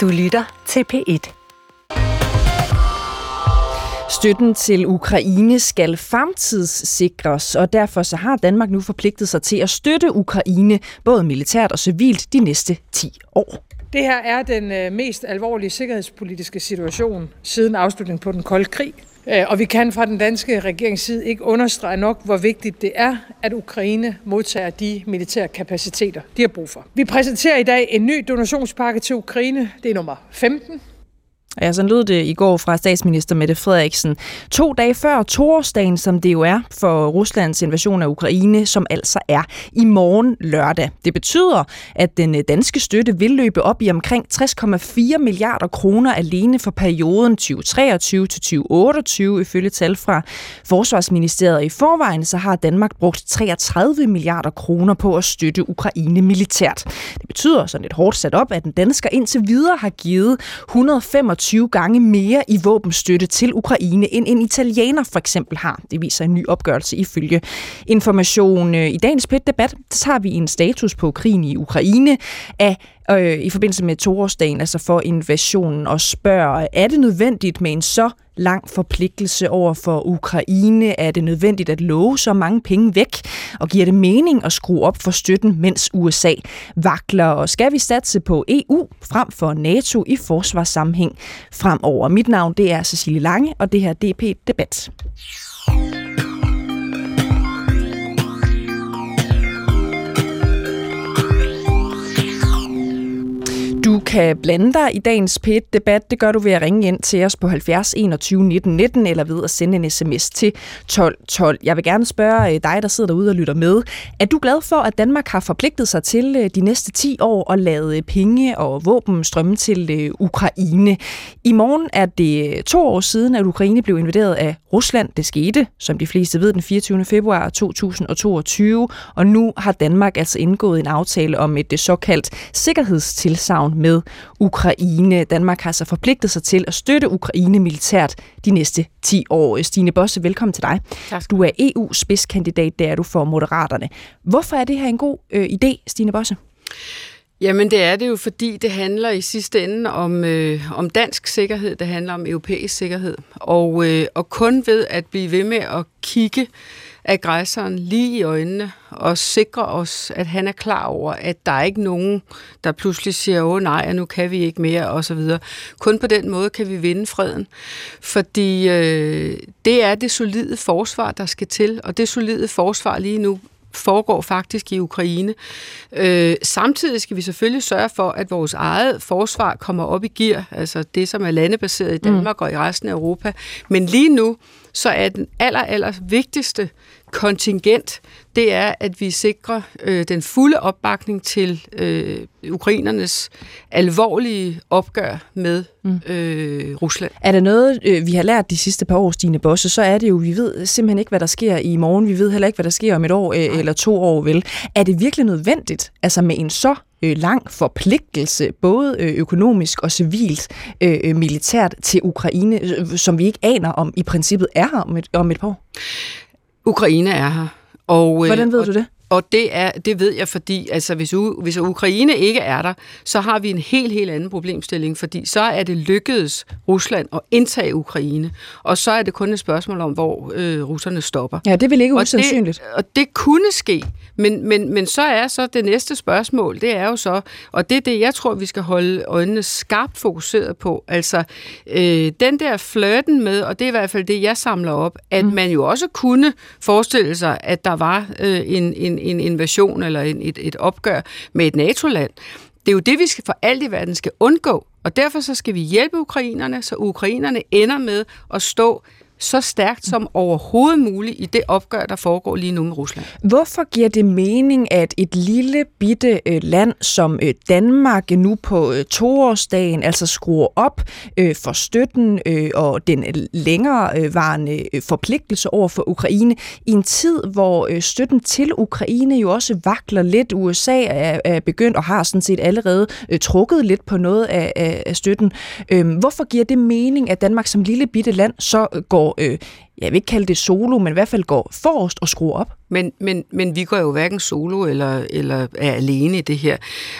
Du lytter til P1. Støtten til Ukraine skal fremtidssikres, og derfor så har Danmark nu forpligtet sig til at støtte Ukraine, både militært og civilt, de næste 10 år. Det her er den øh, mest alvorlige sikkerhedspolitiske situation siden afslutningen på den kolde krig. Øh, og vi kan fra den danske regerings side ikke understrege nok, hvor vigtigt det er, at Ukraine modtager de militære kapaciteter, de har brug for. Vi præsenterer i dag en ny donationspakke til Ukraine. Det er nummer 15. Ja, sådan lød det i går fra statsminister Mette Frederiksen. To dage før torsdagen, som det jo er for Ruslands invasion af Ukraine, som altså er i morgen lørdag. Det betyder, at den øh, danske støtte vil løbe op i omkring 60,4 milliarder kroner alene for perioden 2023 til 2028, ifølge tal fra Forsvarsministeriet. I forvejen så har Danmark brugt 33 milliarder kroner på at støtte Ukraine militært. Det betyder sådan lidt hårdt sat op, at den dansker indtil videre har givet 125 20 gange mere i våbenstøtte til Ukraine, end en italiener for eksempel har. Det viser en ny opgørelse ifølge Information. Øh, I dagens PET-debat tager vi en status på krigen i Ukraine af øh, i forbindelse med toårsdagen, altså for invasionen, og spørger, er det nødvendigt med en så lang forpligtelse over for Ukraine? Er det nødvendigt at love så mange penge væk? Og giver det mening at skrue op for støtten, mens USA vakler? Og skal vi satse på EU frem for NATO i forsvarssammenhæng fremover? Mit navn det er Cecilie Lange, og det her DP Debat. Kan blande dig i dagens PET-debat. Det gør du ved at ringe ind til os på 70 21 19 19 eller ved at sende en sms til 12 12. Jeg vil gerne spørge øh, dig, der sidder derude og lytter med. Er du glad for, at Danmark har forpligtet sig til øh, de næste 10 år at lade øh, penge og våben strømme til Ukraine? I morgen er det to år siden, at Ukraine blev invaderet af Rusland. Det skete, som de fleste ved, den 24. februar 2022. Og nu har Danmark altså indgået en aftale om et såkaldt sikkerhedstilsavn med Ukraine. Danmark har så forpligtet sig til at støtte Ukraine militært de næste 10 år. Stine Bosse, velkommen til dig. Tak. Du er EU-spidskandidat, der er du for Moderaterne. Hvorfor er det her en god øh, idé, Stine Bosse? Jamen det er det jo, fordi det handler i sidste ende om, øh, om dansk sikkerhed, det handler om europæisk sikkerhed. Og, øh, og kun ved at blive ved med at kigge aggressoren lige i øjnene og sikre os, at han er klar over, at der er ikke nogen, der pludselig siger, åh nej, nu kan vi ikke mere, og så videre. Kun på den måde kan vi vinde freden. Fordi øh, det er det solide forsvar, der skal til, og det solide forsvar lige nu foregår faktisk i Ukraine. Øh, samtidig skal vi selvfølgelig sørge for, at vores eget forsvar kommer op i gear, altså det, som er landebaseret i Danmark mm. og i resten af Europa. Men lige nu, så er den aller, aller vigtigste kontingent, det er, at vi sikrer øh, den fulde opbakning til øh, ukrainernes alvorlige opgør med mm. øh, Rusland. Er der noget, øh, vi har lært de sidste par år, Stine Bosse, så er det jo, vi ved simpelthen ikke, hvad der sker i morgen. Vi ved heller ikke, hvad der sker om et år øh, eller to år, vel? Er det virkelig nødvendigt, altså med en så øh, lang forpligtelse, både øh, økonomisk og civilt, øh, øh militært til Ukraine, øh, som vi ikke aner om i princippet er her om et, om et par år? Ukraine er her. Og, Hvordan ved og, du det? Og det, er, det ved jeg, fordi altså, hvis, U, hvis Ukraine ikke er der, så har vi en helt, helt anden problemstilling, fordi så er det lykkedes Rusland at indtage Ukraine, og så er det kun et spørgsmål om, hvor øh, russerne stopper. Ja, det vil ikke usandsynligt. Og det, og det kunne ske, men, men, men så er så det næste spørgsmål, det er jo så, og det er det, jeg tror, vi skal holde øjnene skarpt fokuseret på, altså øh, den der flirten med, og det er i hvert fald det, jeg samler op, at mm. man jo også kunne forestille sig, at der var øh, en, en en invasion eller en, et, et opgør med et NATO-land. Det er jo det, vi skal for alt i verden skal undgå. Og derfor så skal vi hjælpe ukrainerne, så ukrainerne ender med at stå så stærkt som overhovedet muligt i det opgør, der foregår lige nu med Rusland. Hvorfor giver det mening, at et lille bitte øh, land som øh, Danmark nu på øh, toårsdagen altså skruer op for støtten og den længerevarende forpligtelse over for Ukraine i en tid, hvor støtten til Ukraine jo også vakler lidt. USA er begyndt og har sådan set allerede trukket lidt på noget af støtten. Øhm, hvorfor giver det mening, at Danmark som lille bitte land så går går øh, jeg vil ikke kalde det solo, men i hvert fald går forrest og skruer op. Men, men, men vi går jo hverken solo eller, eller er alene i det her.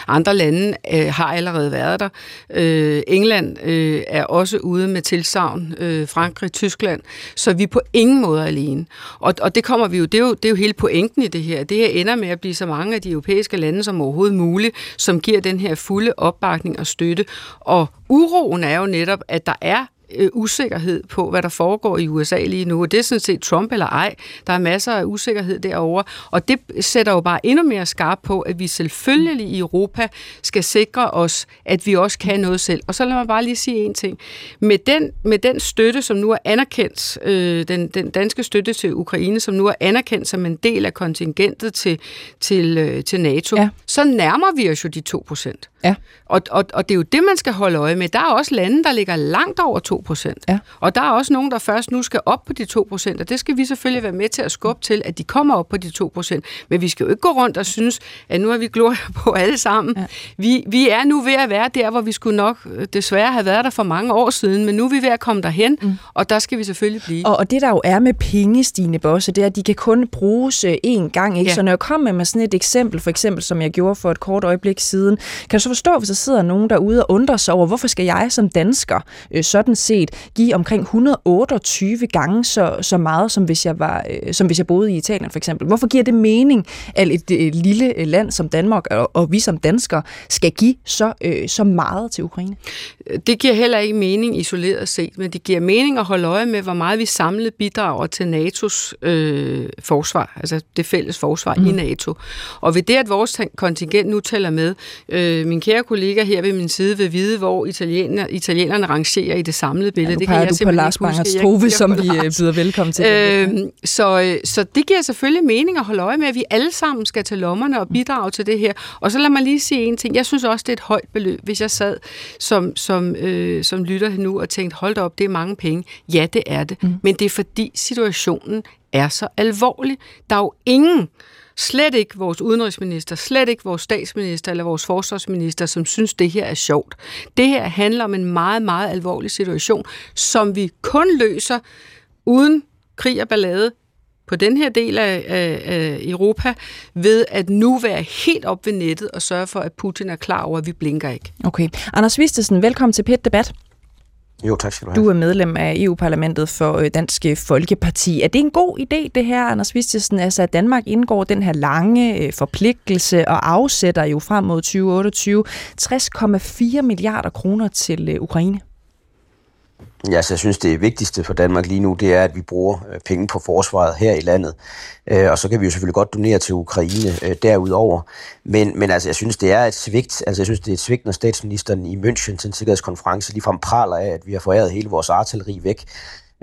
Andre lande øh, har allerede været der. Øh, England øh, er også ude med tilsavn. Øh, Frankrig, Tyskland. Så vi er på ingen måde alene. Og, og det kommer vi jo det, er jo, det er jo hele pointen i det her. Det her ender med at blive så mange af de europæiske lande som overhovedet muligt, som giver den her fulde opbakning og støtte. Og uroen er jo netop, at der er øh, usikkerhed på, hvad der foregår i USA lige nu, og det er sådan set Trump eller ej. Der er masser af usikkerhed derovre, og det sætter jo bare endnu mere skarp på, at vi selvfølgelig i Europa skal sikre os, at vi også kan noget selv. Og så lad mig bare lige sige en ting. Med den, med den støtte, som nu er anerkendt, øh, den, den danske støtte til Ukraine, som nu er anerkendt som en del af kontingentet til, til, øh, til NATO, ja. så nærmer vi os jo de 2 procent. Ja. Og, og, og det er jo det, man skal holde øje med. Der er også lande, der ligger langt over 2 procent. Ja. Og der er også nogen, der først nu skal op på de 2 procent, og det skal vi selvfølgelig være med til at skubbe til, at de kommer op på de 2 procent. Men vi skal jo ikke gå rundt og synes, at nu har vi glorie på alle sammen. Ja. Vi, vi er nu ved at være der, hvor vi skulle nok øh, desværre have været der for mange år siden, men nu er vi ved at komme derhen, mm. og der skal vi selvfølgelig blive. Og, og det der jo er med penge, Stine Bosse, det er, at de kan kun bruges øh, én gang. Ikke? Ja. Så når jeg kommer med sådan et eksempel, for eksempel som jeg gjorde for et kort øjeblik siden, kan du så forstå, hvis der sidder nogen derude og undrer sig over, hvorfor skal jeg som dansker øh, sådan set give omkring 128 gange så, så meget, som hvis, jeg var, øh, som hvis jeg boede i Italien for eksempel. Hvorfor giver det mening, at et øh, lille land som Danmark og, og vi som danskere skal give så, øh, så meget til Ukraine? Det giver heller ikke mening isoleret set, men det giver mening at holde øje med, hvor meget vi samlet bidrager til NATO's øh, forsvar, altså det fælles forsvar mm. i NATO. Og ved det, at vores kontingent nu tæller med, øh, min kære kollega her ved min side vil vide, hvor italiener, italienerne rangerer i det samlede billede. Ja, det kan jeg du på Lars Banger Strove, som vi øh, byder velkommen til. Øh, så, øh, så det giver selvfølgelig mening at holde øje med, at vi alle sammen skal til lommerne og bidrage til det her. Og så lad mig lige sige en ting. Jeg synes også, det er et højt beløb, hvis jeg sad som, som, øh, som lytter nu og tænkte, hold op, det er mange penge. Ja, det er det. Mm. Men det er fordi situationen er så alvorlig. Der er jo ingen, Slet ikke vores udenrigsminister, slet ikke vores statsminister eller vores forsvarsminister, som synes, det her er sjovt. Det her handler om en meget, meget alvorlig situation, som vi kun løser uden krig og ballade på den her del af, af, af Europa, ved at nu være helt op ved nettet og sørge for, at Putin er klar over, at vi blinker ikke. Okay. Anders Vistesen, velkommen til PET Debat. Jo, tak skal du have. Du er medlem af EU-parlamentet for øh, Dansk øh, Folkeparti. Er det en god idé, det her, Anders Vistesen, altså at Danmark indgår den her lange øh, forpligtelse og afsætter jo frem mod 2028 60,4 milliarder kroner til Ukraine? Ja, så jeg synes, det vigtigste for Danmark lige nu, det er, at vi bruger øh, penge på forsvaret her i landet. Øh, og så kan vi jo selvfølgelig godt donere til Ukraine øh, derudover. Men, men altså, jeg synes, det er et svigt. Altså, jeg synes, det er et svigt, når statsministeren i München til en sikkerhedskonference ligefrem praler af, at vi har foræret hele vores artilleri væk.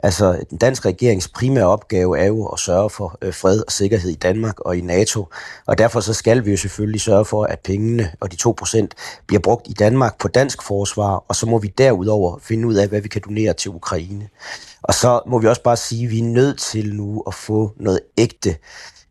Altså, den danske regerings primære opgave er jo at sørge for øh, fred og sikkerhed i Danmark og i NATO, og derfor så skal vi jo selvfølgelig sørge for, at pengene og de 2% bliver brugt i Danmark på dansk forsvar, og så må vi derudover finde ud af, hvad vi kan donere til Ukraine. Og så må vi også bare sige, at vi er nødt til nu at få noget ægte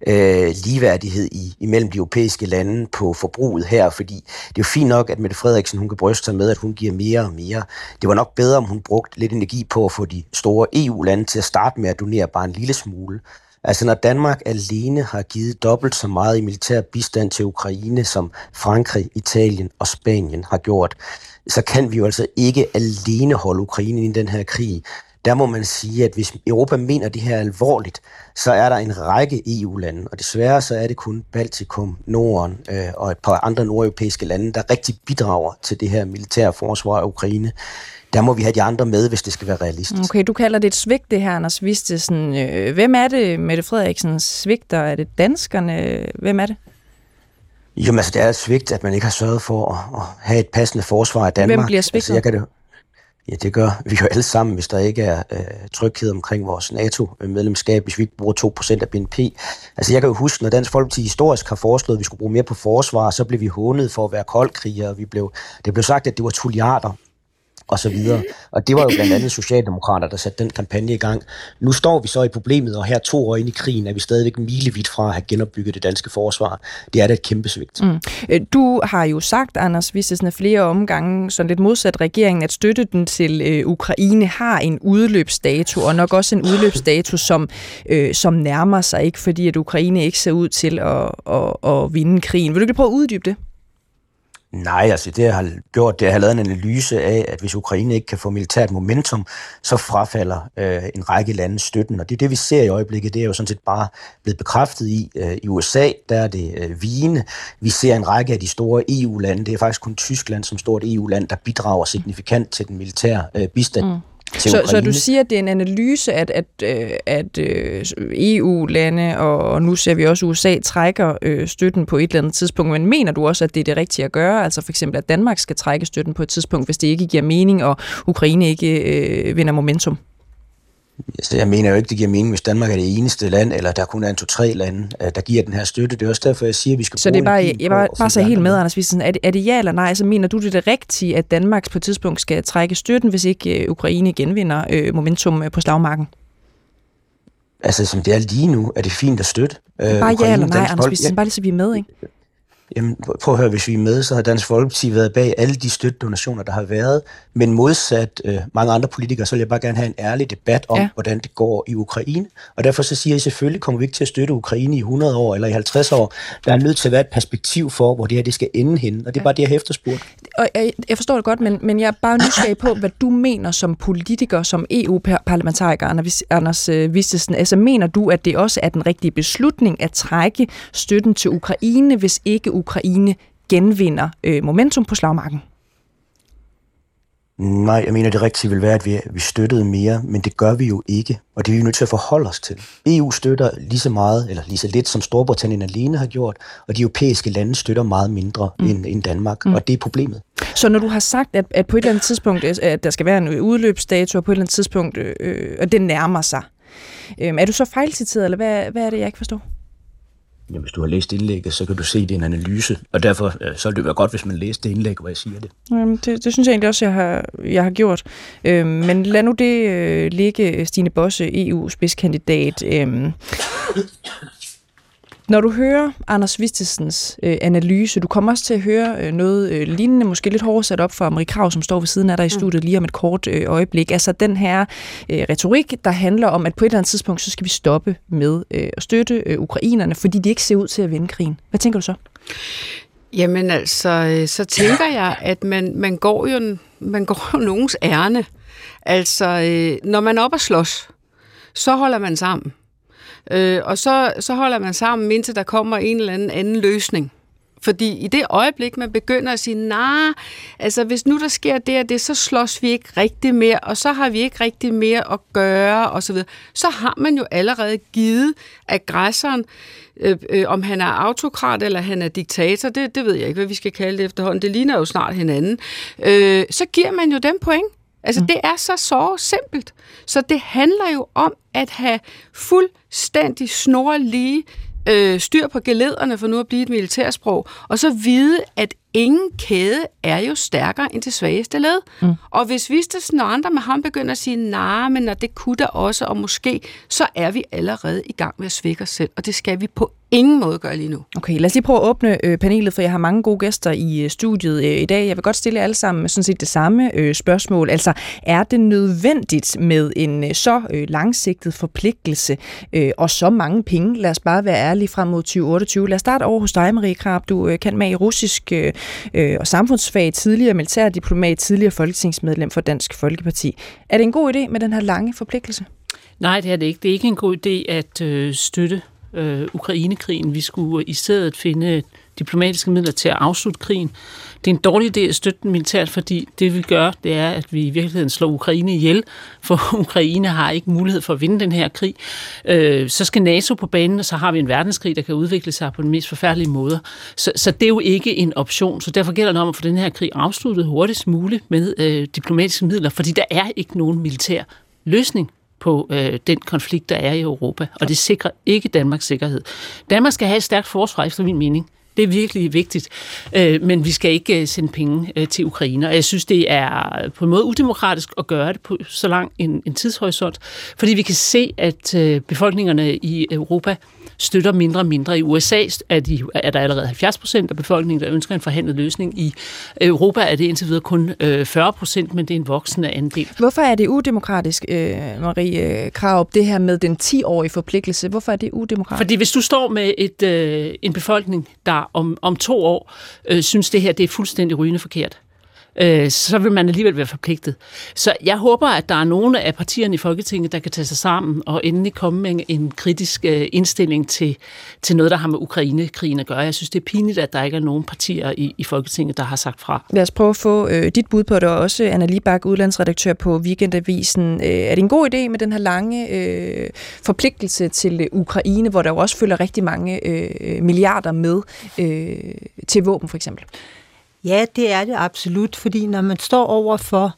øh, ligeværdighed i, imellem de europæiske lande på forbruget her, fordi det er jo fint nok, at Mette Frederiksen hun kan bryste sig med, at hun giver mere og mere. Det var nok bedre, om hun brugte lidt energi på at få de store EU-lande til at starte med at donere bare en lille smule. Altså når Danmark alene har givet dobbelt så meget i militær bistand til Ukraine, som Frankrig, Italien og Spanien har gjort, så kan vi jo altså ikke alene holde Ukraine i den her krig der må man sige, at hvis Europa mener det her alvorligt, så er der en række EU-lande, og desværre så er det kun Baltikum, Norden øh, og et par andre nordeuropæiske lande, der rigtig bidrager til det her militære forsvar af Ukraine. Der må vi have de andre med, hvis det skal være realistisk. Okay, du kalder det et svigt, det her, Anders Vistesen. Øh, hvem er det, Mette Frederiksen svigter? Er det danskerne? Hvem er det? Jamen altså, det er et svigt, at man ikke har sørget for at, at have et passende forsvar af Danmark. Hvem bliver svigtet? Altså, jeg kan det, Ja, det gør vi jo alle sammen, hvis der ikke er øh, tryghed omkring vores NATO-medlemskab, hvis vi ikke bruger 2% af BNP. Altså jeg kan jo huske, når Dansk Folkeparti historisk har foreslået, at vi skulle bruge mere på forsvar, så blev vi hånet for at være koldkrigere. Vi blev, det blev sagt, at det var tulliarder og så videre. Og det var jo blandt andet Socialdemokrater, der satte den kampagne i gang. Nu står vi så i problemet, og her to år ind i krigen er vi stadigvæk milevidt fra at have genopbygget det danske forsvar. Det er da et kæmpe svigt. Mm. Øh, du har jo sagt, Anders Vistesen, flere omgange, sådan lidt modsat regeringen, at støtte den til øh, Ukraine har en udløbsdato, og nok også en udløbsdato, som, øh, som nærmer sig, ikke fordi at Ukraine ikke ser ud til at, at, at vinde krigen. Vil du ikke prøve at uddybe det? Nej, altså det jeg har gjort, det er at lavet en analyse af, at hvis Ukraine ikke kan få militært momentum, så frafalder øh, en række lande støtten. Og det er det, vi ser i øjeblikket. Det er jo sådan set bare blevet bekræftet i. Øh, I USA, der er det øh, vigende. Vi ser en række af de store EU-lande. Det er faktisk kun Tyskland som stort EU-land, der bidrager signifikant til den militære øh, bistand. Mm så, så du siger, at det er en analyse, at, at, øh, at øh, EU-lande, og nu ser vi også USA, trækker øh, støtten på et eller andet tidspunkt. Men mener du også, at det er det rigtige at gøre? Altså for eksempel, at Danmark skal trække støtten på et tidspunkt, hvis det ikke giver mening, og Ukraine ikke øh, vinder momentum? Altså, jeg mener jo ikke, det giver mening, hvis Danmark er det eneste land, eller der kun er en to-tre lande, øh, der giver den her støtte. Det er også derfor, jeg siger, at vi skal Så det er bare, jeg bare, bare så helt med, Anders Visen. Er det, er det ja eller nej? Så mener du det det rigtige, at Danmark på et tidspunkt skal trække støtten, hvis ikke øh, Ukraine genvinder øh, momentum øh, på slagmarken? Altså, som det er lige nu, er det fint at støtte. Bare Ukraine, ja eller nej, Anders Visen. Bare lige så vi er med, ikke? Jamen, prøv at høre, hvis vi er med, så har Dansk Folkeparti været bag alle de støttedonationer, der har været. Men modsat øh, mange andre politikere, så vil jeg bare gerne have en ærlig debat om, ja. hvordan det går i Ukraine. Og derfor så siger jeg, selvfølgelig kommer vi ikke til at støtte Ukraine i 100 år eller i 50 år. Der er nødt til at være et perspektiv for, hvor det her det skal ende henne. Og det er bare det, jeg har efterspurgt. Og jeg, jeg forstår det godt, men, men jeg er bare nysgerrig på, hvad du mener som politiker, som EU-parlamentariker, Anders øh, Vistesen. Altså, mener du, at det også er den rigtige beslutning at trække støtten til Ukraine, hvis ikke Ukraine genvinder øh, momentum på slagmarken? Nej, jeg mener, det rigtige vil være, at vi, vi støttede mere, men det gør vi jo ikke, og det er vi nødt til at forholde os til. EU støtter lige så meget, eller lige så lidt, som Storbritannien alene har gjort, og de europæiske lande støtter meget mindre mm. end, end Danmark, mm. og det er problemet. Så når du har sagt, at, at på et eller andet tidspunkt, at der skal være en udløbsdato, og på et eller andet tidspunkt, øh, øh og det nærmer sig, øh, er du så fejlciteret, eller hvad, hvad er det, jeg ikke forstår? Jamen, hvis du har læst indlægget, så kan du se, det er en analyse, og derfor øh, så vil det være godt, hvis man læser det indlæg, hvor jeg siger det. Jamen, det, det synes jeg egentlig også, jeg har, jeg har gjort. Øhm, men lad nu det øh, ligge, Stine Bosse, EU-spidskandidat. Øhm, når du hører Anders Vistesens øh, analyse, du kommer også til at høre øh, noget øh, lignende, måske lidt hårdt sat op for Marie Krav, som står ved siden af dig i mm. studiet lige om et kort øh, øjeblik. Altså den her øh, retorik, der handler om, at på et eller andet tidspunkt, så skal vi stoppe med øh, at støtte øh, ukrainerne, fordi de ikke ser ud til at vinde krigen. Hvad tænker du så? Jamen altså, øh, så tænker jeg, at man, man går jo man går jo nogens ærne. Altså, øh, når man er op og slås, så holder man sammen. Øh, og så, så holder man sammen, indtil der kommer en eller anden anden løsning. Fordi i det øjeblik, man begynder at sige, nej, nah, altså hvis nu der sker det og det, så slås vi ikke rigtig mere, og så har vi ikke rigtig mere at gøre, og så videre. Så har man jo allerede givet aggressoren, øh, øh, om han er autokrat eller han er diktator, det, det ved jeg ikke, hvad vi skal kalde det efterhånden. Det ligner jo snart hinanden. Øh, så giver man jo dem point. Altså, mm. det er så så simpelt. Så det handler jo om at have fuldstændig snorlige øh, styr på gelederne, for nu at blive et militærsprog, og så vide, at ingen kæde er jo stærkere end det svageste led. Mm. Og hvis Vistesen og andre med ham begynder at sige, nej, nah, men når det kunne der også, og måske, så er vi allerede i gang med at svække os selv, og det skal vi på ingen måde gøre lige nu. Okay, lad os lige prøve at åbne øh, panelet, for jeg har mange gode gæster i øh, studiet øh, i dag. Jeg vil godt stille alle sammen sådan set det samme øh, spørgsmål. Altså, er det nødvendigt med en øh, så øh, langsigtet forpligtelse øh, og så mange penge? Lad os bare være ærlige frem mod 2028. Lad os starte over hos dig, Marie Krab. Du øh, kan med i russisk øh, øh, og samfundsfag, tidligere militærdiplomat, tidligere folketingsmedlem for Dansk Folkeparti. Er det en god idé med den her lange forpligtelse? Nej, det er det ikke. Det er ikke en god idé at øh, støtte øh, Ukrainekrigen. Vi skulle i stedet finde diplomatiske midler til at afslutte krigen. Det er en dårlig idé at støtte den militært, fordi det vi gør, det er, at vi i virkeligheden slår Ukraine ihjel, for Ukraine har ikke mulighed for at vinde den her krig. Øh, så skal NATO på banen, og så har vi en verdenskrig, der kan udvikle sig på den mest forfærdelige måde. Så, så det er jo ikke en option, så derfor gælder det om at få den her krig afsluttet hurtigst muligt med øh, diplomatiske midler, fordi der er ikke nogen militær løsning på øh, den konflikt, der er i Europa, og det sikrer ikke Danmarks sikkerhed. Danmark skal have et stærkt forsvar, efter min mening, det er virkelig vigtigt. Øh, men vi skal ikke øh, sende penge øh, til Ukraine. Og jeg synes, det er på en måde udemokratisk at gøre det på så lang en, en tidshorisont. Fordi vi kan se, at øh, befolkningerne i Europa støtter mindre og mindre. I USA er, de, er der allerede 70 procent af befolkningen, der ønsker en forhandlet løsning. I Europa er det indtil videre kun 40 procent, men det er en voksende andel. Hvorfor er det udemokratisk, øh, Marie Krav, det her med den 10-årige forpligtelse? Hvorfor er det udemokratisk? Fordi hvis du står med et, øh, en befolkning, der om, om to år øh, synes, det her det er fuldstændig rygende forkert, øh, så vil man alligevel være forpligtet. Så jeg håber, at der er nogle af partierne i Folketinget, der kan tage sig sammen og endelig komme med en kritisk øh, indstilling til, til noget, der har med Ukraine-krigen at gøre. Jeg synes, det er pinligt, at der ikke er nogen partier i, i Folketinget, der har sagt fra. Lad os prøve at få øh, dit bud på det også. Anna Libak, udlandsredaktør på Weekendavisen. Øh, er det en god idé med den her lange øh, forpligtelse til øh, Ukraine, hvor der jo også følger rigtig mange øh, milliarder med øh, til våben, for eksempel? Ja, det er det absolut, fordi når man står over for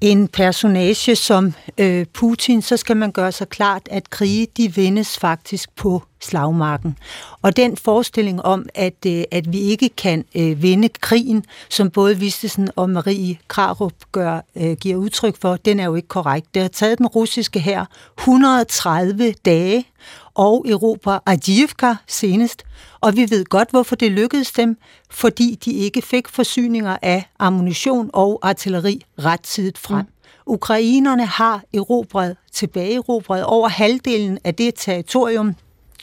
en personage som øh, Putin, så skal man gøre sig klart, at krige de vindes faktisk på slagmarken. Og den forestilling om, at, øh, at vi ikke kan øh, vinde krigen, som både Vistesen og Marie Krarup gør, øh, giver udtryk for, den er jo ikke korrekt. Det har taget den russiske her 130 dage og Europa Adjivka senest. Og vi ved godt, hvorfor det lykkedes dem, fordi de ikke fik forsyninger af ammunition og artilleri rettidigt frem. Mm. Ukrainerne har erobret, tilbageerobret over halvdelen af det territorium,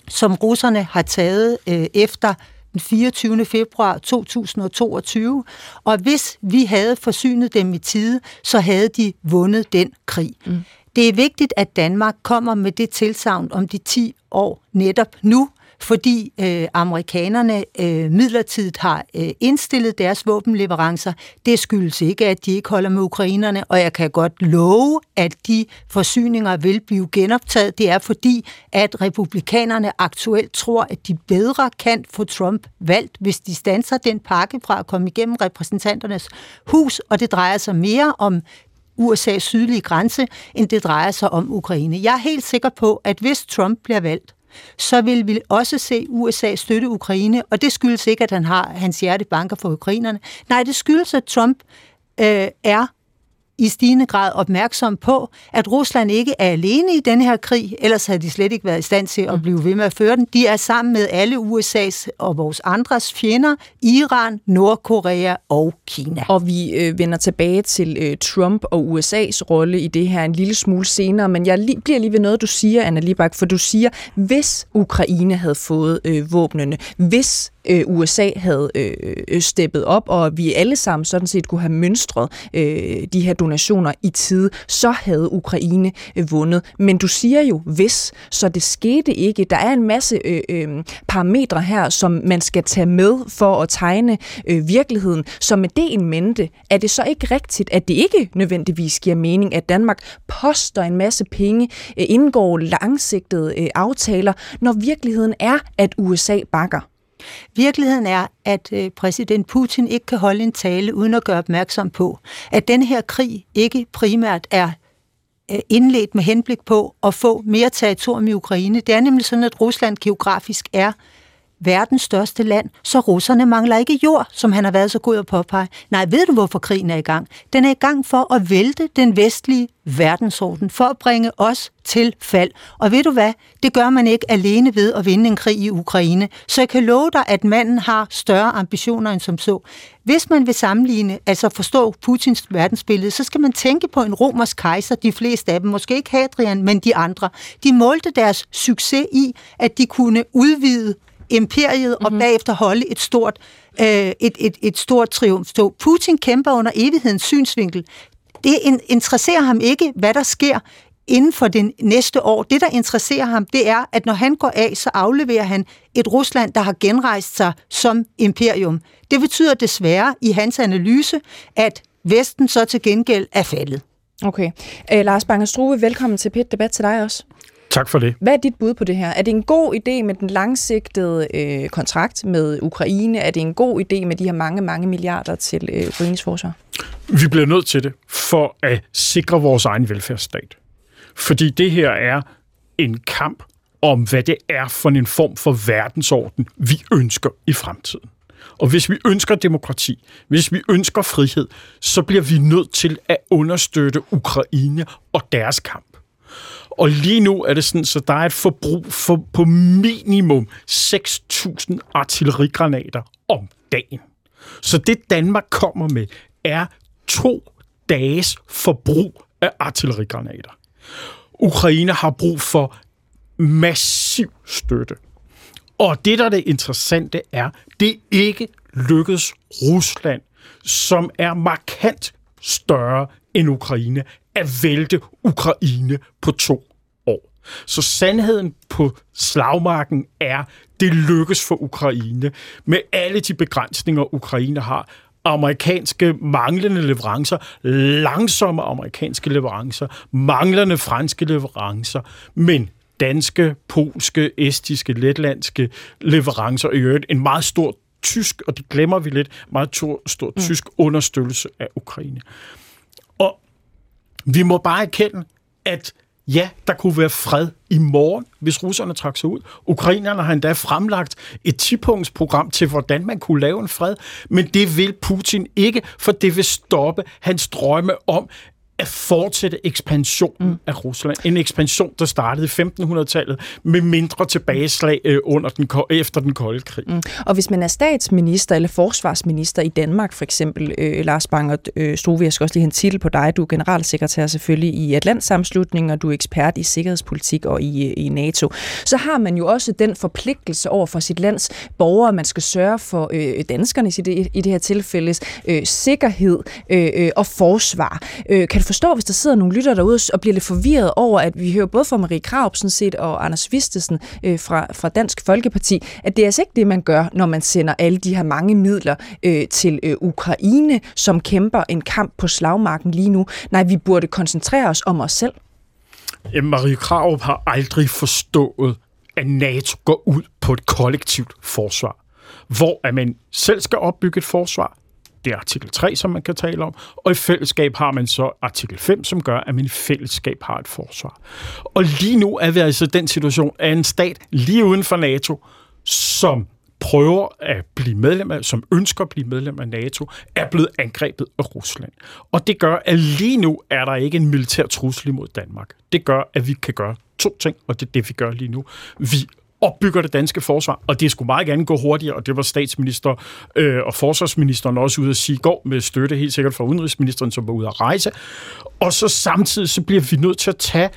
som russerne har taget øh, efter den 24. februar 2022, og hvis vi havde forsynet dem i tide, så havde de vundet den krig. Mm. Det er vigtigt, at Danmark kommer med det tilsavn om de 10 år netop nu, fordi øh, amerikanerne øh, midlertidigt har øh, indstillet deres våbenleverancer. Det skyldes ikke, at de ikke holder med ukrainerne, og jeg kan godt love, at de forsyninger vil blive genoptaget. Det er fordi, at republikanerne aktuelt tror, at de bedre kan få Trump valgt, hvis de stanser den pakke fra at komme igennem repræsentanternes hus, og det drejer sig mere om USA's sydlige grænse, end det drejer sig om Ukraine. Jeg er helt sikker på, at hvis Trump bliver valgt, så vil vi også se USA støtte Ukraine, og det skyldes ikke, at han har hans hjerte banker for ukrainerne. Nej, det skyldes, at Trump øh, er i stigende grad opmærksom på, at Rusland ikke er alene i denne her krig, ellers havde de slet ikke været i stand til at blive ved med at føre den. De er sammen med alle USA's og vores andres fjender, Iran, Nordkorea og Kina. Og vi øh, vender tilbage til øh, Trump og USA's rolle i det her en lille smule senere, men jeg li- bliver lige ved noget, du siger, Anna Libak, for du siger, hvis Ukraine havde fået øh, våbnene, hvis øh, USA havde øh, steppet op, og vi alle sammen sådan set kunne have mønstret øh, de her donationer i tide, så havde Ukraine øh, vundet. Men du siger jo hvis, så det skete ikke. Der er en masse øh, øh, parametre her, som man skal tage med for at tegne øh, virkeligheden. Så med det en mente, er det så ikke rigtigt, at det ikke nødvendigvis giver mening, at Danmark poster en masse penge, øh, indgår langsigtede øh, aftaler, når virkeligheden er, at USA bakker? Virkeligheden er, at øh, præsident Putin ikke kan holde en tale uden at gøre opmærksom på, at den her krig ikke primært er øh, indledt med henblik på at få mere territorium i Ukraine. Det er nemlig sådan, at Rusland geografisk er verdens største land, så russerne mangler ikke jord, som han har været så god at påpege. Nej, ved du, hvorfor krigen er i gang? Den er i gang for at vælte den vestlige verdensorden, for at bringe os til fald. Og ved du hvad? Det gør man ikke alene ved at vinde en krig i Ukraine. Så jeg kan love dig, at manden har større ambitioner end som så. Hvis man vil sammenligne, altså forstå Putins verdensbillede, så skal man tænke på en romersk kejser, de fleste af dem, måske ikke Hadrian, men de andre. De målte deres succes i, at de kunne udvide imperiet mm-hmm. og mhm. bagefter holde et stort, øh, et, et, et stort triumf. Så Putin kæmper under evighedens synsvinkel. Det interesserer ham ikke, hvad der sker inden for den næste år. Det, der interesserer ham, det er, at når han går af, så afleverer han et Rusland, der har genrejst sig som imperium. Det betyder desværre i hans analyse, at Vesten så til gengæld er faldet. Okay. Øh, Lars Bange velkommen til PIT Debat til dig også. Tak for det. Hvad er dit bud på det her? Er det en god idé med den langsigtede øh, kontrakt med Ukraine? Er det en god idé med de her mange, mange milliarder til øh, Ukraines forsvar? Vi bliver nødt til det for at sikre vores egen velfærdsstat. Fordi det her er en kamp om, hvad det er for en form for verdensorden, vi ønsker i fremtiden. Og hvis vi ønsker demokrati, hvis vi ønsker frihed, så bliver vi nødt til at understøtte Ukraine og deres kamp. Og lige nu er det sådan, så der er et forbrug for på minimum 6.000 artillerigranater om dagen. Så det Danmark kommer med, er to dages forbrug af artillerigranater. Ukraine har brug for massiv støtte. Og det, der er det interessante, er, det ikke lykkedes Rusland, som er markant større end Ukraine, at vælte Ukraine på to år. Så sandheden på slagmarken er, det lykkes for Ukraine med alle de begrænsninger, Ukraine har. Amerikanske manglende leverancer, langsomme amerikanske leverancer, manglende franske leverancer, men danske, polske, estiske, letlandske leverancer, i øvrigt en meget stor tysk, og det glemmer vi lidt, meget stor, stor mm. tysk understøttelse af Ukraine. Vi må bare erkende, at ja, der kunne være fred i morgen, hvis russerne trak sig ud. Ukrainerne har endda fremlagt et 10-punktsprogram til, hvordan man kunne lave en fred, men det vil Putin ikke, for det vil stoppe hans drømme om, at fortsætte ekspansionen mm. af Rusland. En ekspansion, der startede i 1500-tallet med mindre tilbageslag øh, under den, efter den kolde krig. Mm. Og hvis man er statsminister eller forsvarsminister i Danmark, for eksempel, øh, Lars Banger øh, Stove, jeg skal også lige have en titel på dig. Du er generalsekretær selvfølgelig i Atlantsamslutningen, og du er ekspert i sikkerhedspolitik og i, øh, i NATO. Så har man jo også den forpligtelse over for sit lands borgere, man skal sørge for øh, danskerne i det, i det her tilfælde, øh, sikkerhed øh, øh, og forsvar. Øh, kan du forstå, hvis der sidder nogle lytter derude og bliver lidt forvirret over, at vi hører både fra Marie Kraup set, og Anders Vistesen øh, fra, fra Dansk Folkeparti, at det er altså ikke det, man gør, når man sender alle de her mange midler øh, til øh, Ukraine, som kæmper en kamp på slagmarken lige nu. Nej, vi burde koncentrere os om os selv. Jamen, Marie Kraup har aldrig forstået, at NATO går ud på et kollektivt forsvar, hvor at man selv skal opbygge et forsvar, det er artikel 3, som man kan tale om, og i fællesskab har man så artikel 5, som gør, at man i fællesskab har et forsvar. Og lige nu er vi altså i den situation, at en stat lige uden for NATO, som prøver at blive medlem af, som ønsker at blive medlem af NATO, er blevet angrebet af Rusland. Og det gør, at lige nu er der ikke en militær trussel imod Danmark. Det gør, at vi kan gøre to ting, og det er det, vi gør lige nu. Vi opbygger det danske forsvar, og det skulle meget gerne gå hurtigere, og det var statsminister øh, og forsvarsministeren også ude at sige går med støtte, helt sikkert fra udenrigsministeren, som var ude at rejse. Og så samtidig så bliver vi nødt til at tage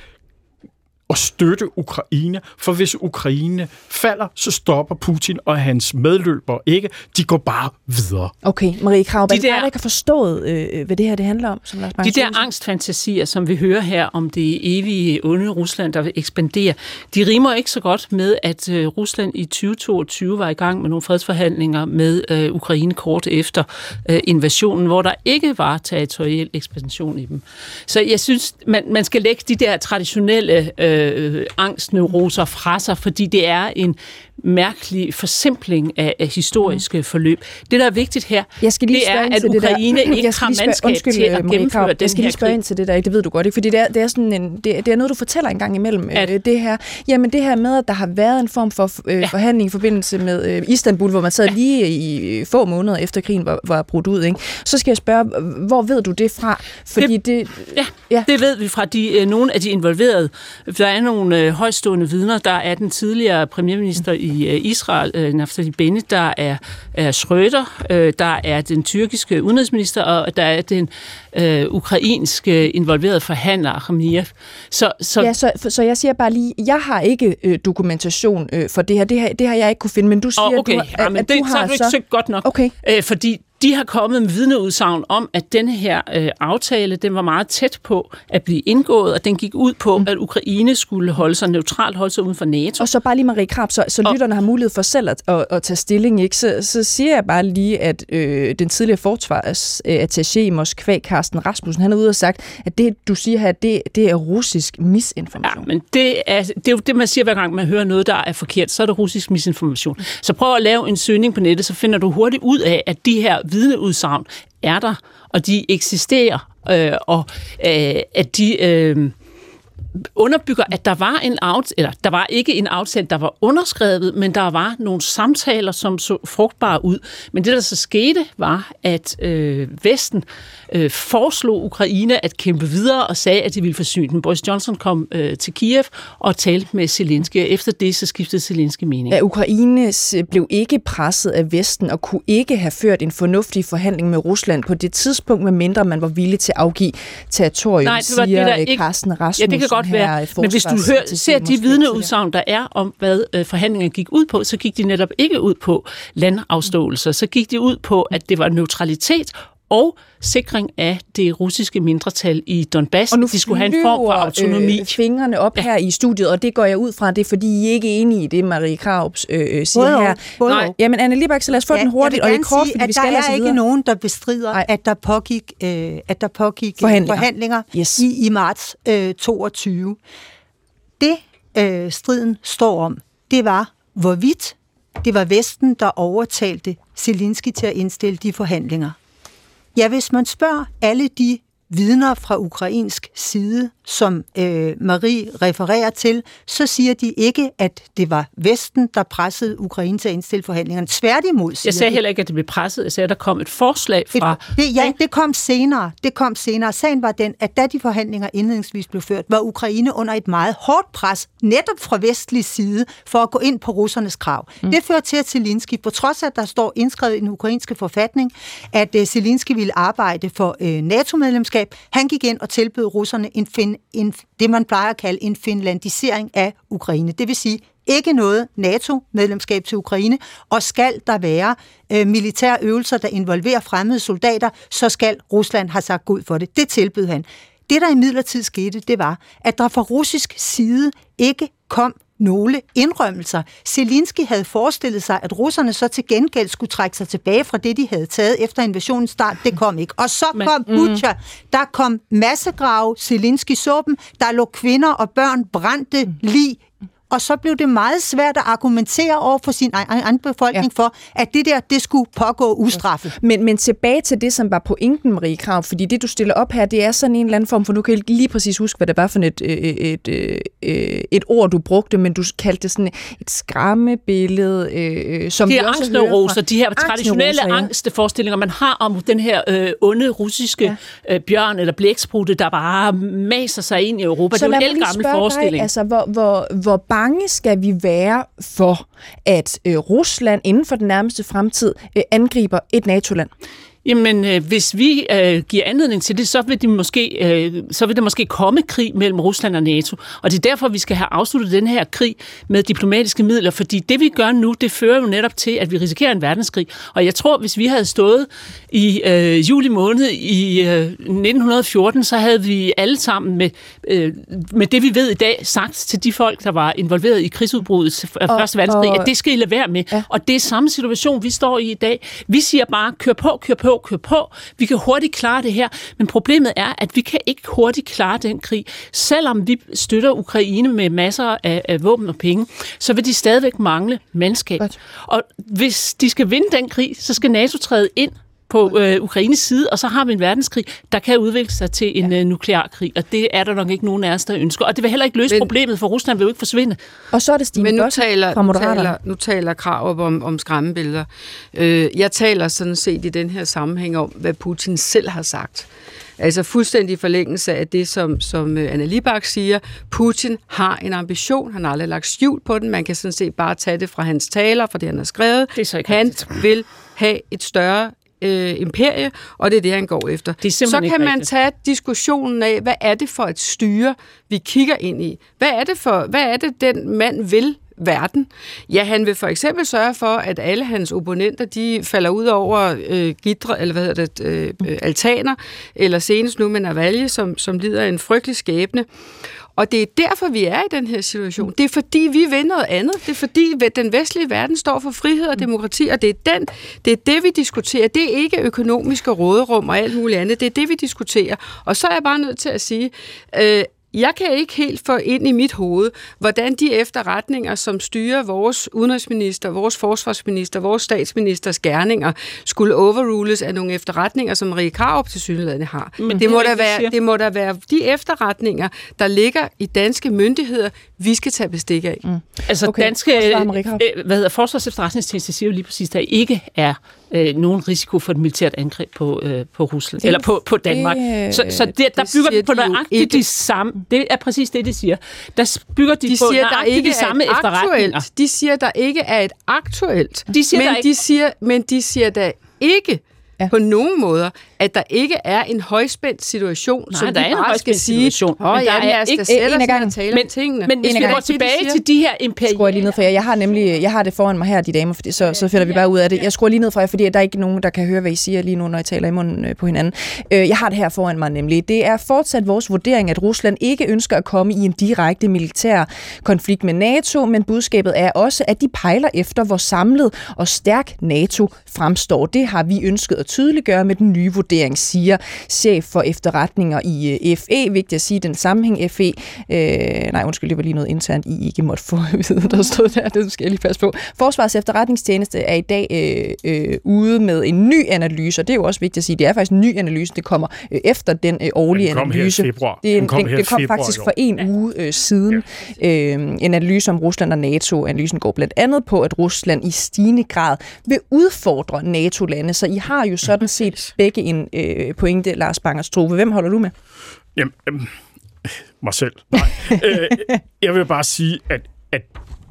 at støtte Ukraine, for hvis Ukraine falder, så stopper Putin og hans medløbere ikke. De går bare videre. Okay, Marie Krav, de der, der ikke har forstået, øh, hvad det her det handler om? Som Lars de der angstfantasier, som vi hører her om det evige onde Rusland, der vil ekspandere, de rimer ikke så godt med, at øh, Rusland i 2022 var i gang med nogle fredsforhandlinger med øh, Ukraine kort efter øh, invasionen, hvor der ikke var territorial ekspansion i dem. Så jeg synes, man, man skal lægge de der traditionelle øh, øh, angstneuroser fra sig, fordi det er en mærkelig forsimpling af, af historiske mm. forløb. Det, der er vigtigt her, jeg skal lige det er, at Ukraine ikke har mandskab undskyld, til at gennemføre Marie den Jeg skal lige spørge ind til det der, det ved du godt, ikke? fordi det er, det er, sådan en, det, det er noget, du fortæller en gang imellem, at, øh, det her. Jamen det her med, at der har været en form for øh, ja. forhandling i forbindelse med øh, Istanbul, hvor man sad ja. lige i få måneder efter krigen var, var brudt ud. Ikke? Så skal jeg spørge, hvor ved du det fra? Fordi det, det, ja, ja, det ved vi fra de, øh, nogle af de involverede. Der er nogle øh, højstående vidner. Der er den tidligere premierminister mm. I øh, Israel, øh, Naftali Bennett, der er, er Schröder, øh, der er den tyrkiske udenrigsminister, og der er den øh, ukrainske involverede forhandler, Akhmiev. Så, så, ja, så, så jeg siger bare lige, jeg har ikke øh, dokumentation øh, for det her. det her. Det har jeg ikke kunne finde, men du siger, oh, okay. du, at, ja, men at det, du har så har du ikke søgt godt nok. Okay. Øh, fordi de har kommet med vidneudsagn om, at denne her øh, aftale, den var meget tæt på at blive indgået, og den gik ud på, mm. at Ukraine skulle holde sig neutralt, holde sig uden for NATO. Og så bare lige Marie Krab, så, så og, lytterne har mulighed for selv at, at, at tage stilling, ikke? Så, så siger jeg bare lige, at øh, den tidligere forsvarsattaché i Moskva, Carsten Rasmussen, han har ude og sagt, at det, du siger her, det, det er russisk misinformation. Ja, men det er, det er jo det, man siger, hver gang man hører noget, der er forkert, så er det russisk misinformation. Så prøv at lave en søgning på nettet, så finder du hurtigt ud af, at de her vidneudsagn er der, og de eksisterer, øh, og øh, at de... Øh, underbygger, at der var en aftale, eller der var ikke en aftale, der var underskrevet, men der var nogle samtaler, som så frugtbare ud. Men det, der så skete, var, at øh, Vesten øh, foreslog Ukraine at kæmpe videre og sagde, at de ville forsyne den. Boris Johnson kom øh, til Kiev og talte med Zelensky, og efter det så skiftede Zelensky mening. Ja, Ukraine blev ikke presset af Vesten og kunne ikke have ført en fornuftig forhandling med Rusland på det tidspunkt, medmindre man var villig til at afgive territorium, Nej, det var siger det, der ikke... Carsten Rasmussen Ja, det kan godt være, men hvis du hører, ser de vidneudsagn, der er om, hvad øh, forhandlingerne gik ud på, så gik de netop ikke ud på landafståelser, så gik de ud på, at det var neutralitet og sikring af det russiske mindretal i Donbass. Og nu de skulle have en form for autonomi. Øh, fingrene op ja. her i studiet, og det går jeg ud fra, det er fordi, I ikke er enige i det, Marie Kraups øh, siger både her. Både Nej. Jamen, Anne Libak, så lad os få ja, den hurtigt, og det er kort, sige, fordi vi skal der er ikke videre. nogen, der bestrider, Nej. at der pågik, øh, at der pågik forhandlinger, forhandlinger yes. i, i marts øh, 22. Det, øh, striden står om, det var, hvorvidt det var Vesten, der overtalte Zelensky til at indstille de forhandlinger. Ja, hvis man spørger alle de vidner fra ukrainsk side, som øh, Marie refererer til, så siger de ikke, at det var Vesten, der pressede Ukraine til at indstille forhandlingerne. Tværtimod Jeg sagde heller ikke, at det blev presset. Jeg sagde, at der kom et forslag fra... Et, det, ja, det kom senere. Det kom senere. Sagen var den, at da de forhandlinger indledningsvis blev ført, var Ukraine under et meget hårdt pres, netop fra vestlig side, for at gå ind på russernes krav. Mm. Det førte til, at Zelensky, på trods af, at der står indskrevet i den ukrainske forfatning, at uh, Zelensky ville arbejde for uh, NATO-medlemskab, han gik ind og tilbød russerne en, fin, en, det, man plejer at kalde en finlandisering af Ukraine. Det vil sige, ikke noget NATO-medlemskab til Ukraine, og skal der være øh, militære øvelser, der involverer fremmede soldater, så skal Rusland have sagt god for det. Det tilbød han. Det, der i midlertid skete, det var, at der fra russisk side ikke kom nogle indrømmelser. Zelensky havde forestillet sig, at russerne så til gengæld skulle trække sig tilbage fra det, de havde taget efter invasionens start. Det kom ikke. Og så Men, kom Butcher. Mm. Der kom massegrave. Zelensky så dem. Der lå kvinder og børn brændte lige og så blev det meget svært at argumentere over for sin egen befolkning ja. for, at det der, det skulle pågå ustraffet. Men, men tilbage til det, som var pointen, Marie Krav, fordi det, du stiller op her, det er sådan en eller anden form, for nu kan jeg lige præcis huske, hvad det var for et, et, et, et ord, du brugte, men du kaldte det sådan et skræmmebillede, øh, som de her angstneuroser, de her traditionelle ja. angsteforestillinger, man har om den her øh, onde russiske ja. øh, bjørn eller blæksprutte, der bare maser sig ind i Europa. Så det er jo en gammel forestilling. Dig, altså, hvor, hvor, hvor bange skal vi være for, at øh, Rusland inden for den nærmeste fremtid øh, angriber et NATO-land? Jamen, øh, hvis vi øh, giver anledning til det, så vil, de måske, øh, så vil der måske komme krig mellem Rusland og NATO. Og det er derfor, vi skal have afsluttet den her krig med diplomatiske midler, fordi det, vi gør nu, det fører jo netop til, at vi risikerer en verdenskrig. Og jeg tror, hvis vi havde stået i øh, juli måned i øh, 1914, så havde vi alle sammen med, øh, med det, vi ved i dag, sagt til de folk, der var involveret i krigsudbruddet af Første Verdenskrig, og, at det skal I lade være med. Ja. Og det er samme situation, vi står i i dag. Vi siger bare, kør på, kør på, kør på. Vi kan hurtigt klare det her, men problemet er, at vi kan ikke hurtigt klare den krig. Selvom vi støtter Ukraine med masser af, af våben og penge, så vil de stadigvæk mangle mandskab. Og hvis de skal vinde den krig, så skal NATO træde ind på øh, Ukraines side, og så har vi en verdenskrig, der kan udvikle sig til en ja. øh, nuklear krig, og det er der nok ikke nogen af os, der ønsker. Og det vil heller ikke løse Men, problemet, for Rusland vil jo ikke forsvinde. Og så er det Stine Men nu taler, fra Moderaterne. taler, nu taler Krav om, om skræmmebilleder. Øh, jeg taler sådan set i den her sammenhæng om, hvad Putin selv har sagt. Altså fuldstændig forlængelse af det, som, som øh, Anna Libak siger. Putin har en ambition, han har aldrig lagt skjult på den. Man kan sådan set bare tage det fra hans taler, fra det, han har skrevet. Det er så ikke han vil have et større øh, imperie, og det er det, han går efter. Det så kan man tage diskussionen af, hvad er det for et styre, vi kigger ind i? Hvad er det, for, hvad er det den mand vil verden. Ja, han vil for eksempel sørge for, at alle hans opponenter, de falder ud over øh, gidre, eller hvad hedder det, øh, øh altaner, eller senest nu med Navalje, som, som lider en frygtelig skæbne. Og det er derfor, vi er i den her situation. Det er fordi, vi vil noget andet. Det er fordi, den vestlige verden står for frihed og demokrati, og det er, den, det, er det, vi diskuterer. Det er ikke økonomiske råderum og alt muligt andet. Det er det, vi diskuterer. Og så er jeg bare nødt til at sige, øh, jeg kan ikke helt få ind i mit hoved, hvordan de efterretninger, som styrer vores udenrigsminister, vores forsvarsminister, vores statsministers gerninger, skulle overrules af nogle efterretninger, som Marie Krarup til synligheden har. Men det, det, må være, det må da være de efterretninger, der ligger i danske myndigheder, vi skal tage bestik af. Mm. Altså okay. danske, øh, hvad hedder, Forsvars efterretningstjeneste siger jo lige præcis, at der ikke er øh, nogen risiko for et militært angreb på, øh, på Rusland, det, eller på, på Danmark. Det, så så det, der bygger de på nøjagtigt de samme, det er præcis det, de siger. Der bygger de, de på siger, der ikke de samme efterretninger. De siger, der ikke er et aktuelt, de siger, men, der ikke... de siger, men de siger der ikke ja. på nogen måder, at der ikke er en højspændt situation, Nej, som der vi er bare skal sige, situation. Men der er ikke en af gangen tale men, tingene. Men hvis vi går tilbage til de her imperier... Skruer jeg lige ned for jer. Jeg har nemlig jeg har det foran mig her, de damer, fordi så, så finder vi bare ud af det. Jeg skruer lige ned for jer, fordi der er ikke nogen, der kan høre, hvad I siger lige nu, når I taler i munden øh, på hinanden. Øh, jeg har det her foran mig nemlig. Det er fortsat vores vurdering, at Rusland ikke ønsker at komme i en direkte militær konflikt med NATO, men budskabet er også, at de pejler efter, hvor samlet og stærk NATO fremstår. Det har vi ønsket at tydeliggøre med den nye vurdering, siger chef for efterretninger i øh, FE. Vigtigt at sige den sammenhæng FE. Øh, nej, undskyld, det var lige noget internt, I ikke måtte få at vide, der stod der. Det skal jeg lige passe på. Forsvars efterretningstjeneste er i dag øh, øh, ude med en ny analyse, og det er jo også vigtigt at sige, det er faktisk en ny analyse, det kommer øh, efter den øh, årlige den kom analyse. Her i februar. Det, er en, den kom, den, det kom faktisk for en ja. uge øh, siden. Ja. Øh, en analyse om Rusland og NATO. Analysen går blandt andet på, at Rusland i stigende grad vil udfordre NATO-lande, så I har jo sådan set begge en øh, pointe, Lars Bangers Trove. Hvem holder du med? Jamen, øh, mig selv. Nej. øh, jeg vil bare sige, at, at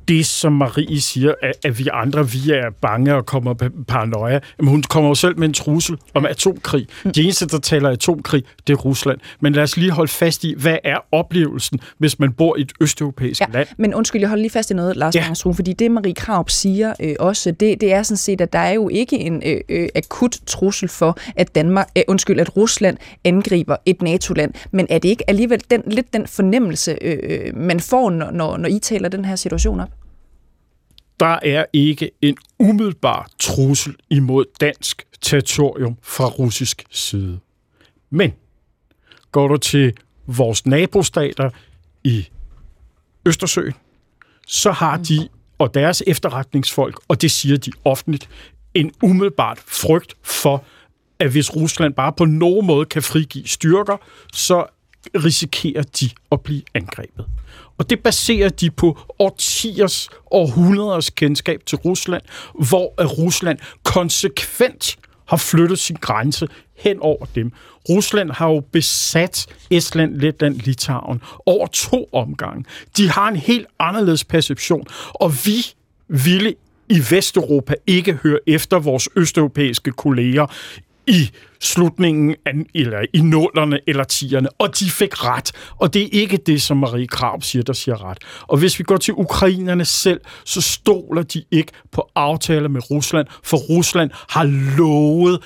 det, som Marie siger, at, at vi andre, vi er bange og kommer paranoia. Jamen, hun kommer jo selv med en trussel om atomkrig. Mm. De eneste, der taler atomkrig, det er Rusland. Men lad os lige holde fast i, hvad er oplevelsen, hvis man bor i et østeuropæisk ja, land? Men undskyld, jeg holder lige fast i noget, Lars ja. Mangsrud, fordi det, Marie Kraup siger øh, også, det, det er sådan set, at der er jo ikke en øh, øh, akut trussel for, at Danmark, øh, undskyld, at Rusland angriber et NATO-land. Men er det ikke alligevel den, lidt den fornemmelse, øh, man får, når, når, når I taler den her situation op? Der er ikke en umiddelbar trussel imod dansk territorium fra russisk side. Men går du til vores nabostater i Østersøen, så har de og deres efterretningsfolk, og det siger de offentligt, en umiddelbart frygt for, at hvis Rusland bare på nogen måde kan frigive styrker, så risikerer de at blive angrebet. Og det baserer de på årtiers, århundreders kendskab til Rusland, hvor Rusland konsekvent har flyttet sin grænse hen over dem. Rusland har jo besat Estland, Letland, Litauen over to omgange. De har en helt anderledes perception, og vi ville i Vesteuropa ikke høre efter vores østeuropæiske kolleger i slutningen af, eller i nullerne eller tierne, og de fik ret. Og det er ikke det, som Marie Krab siger, der siger ret. Og hvis vi går til ukrainerne selv, så stoler de ikke på aftaler med Rusland, for Rusland har lovet,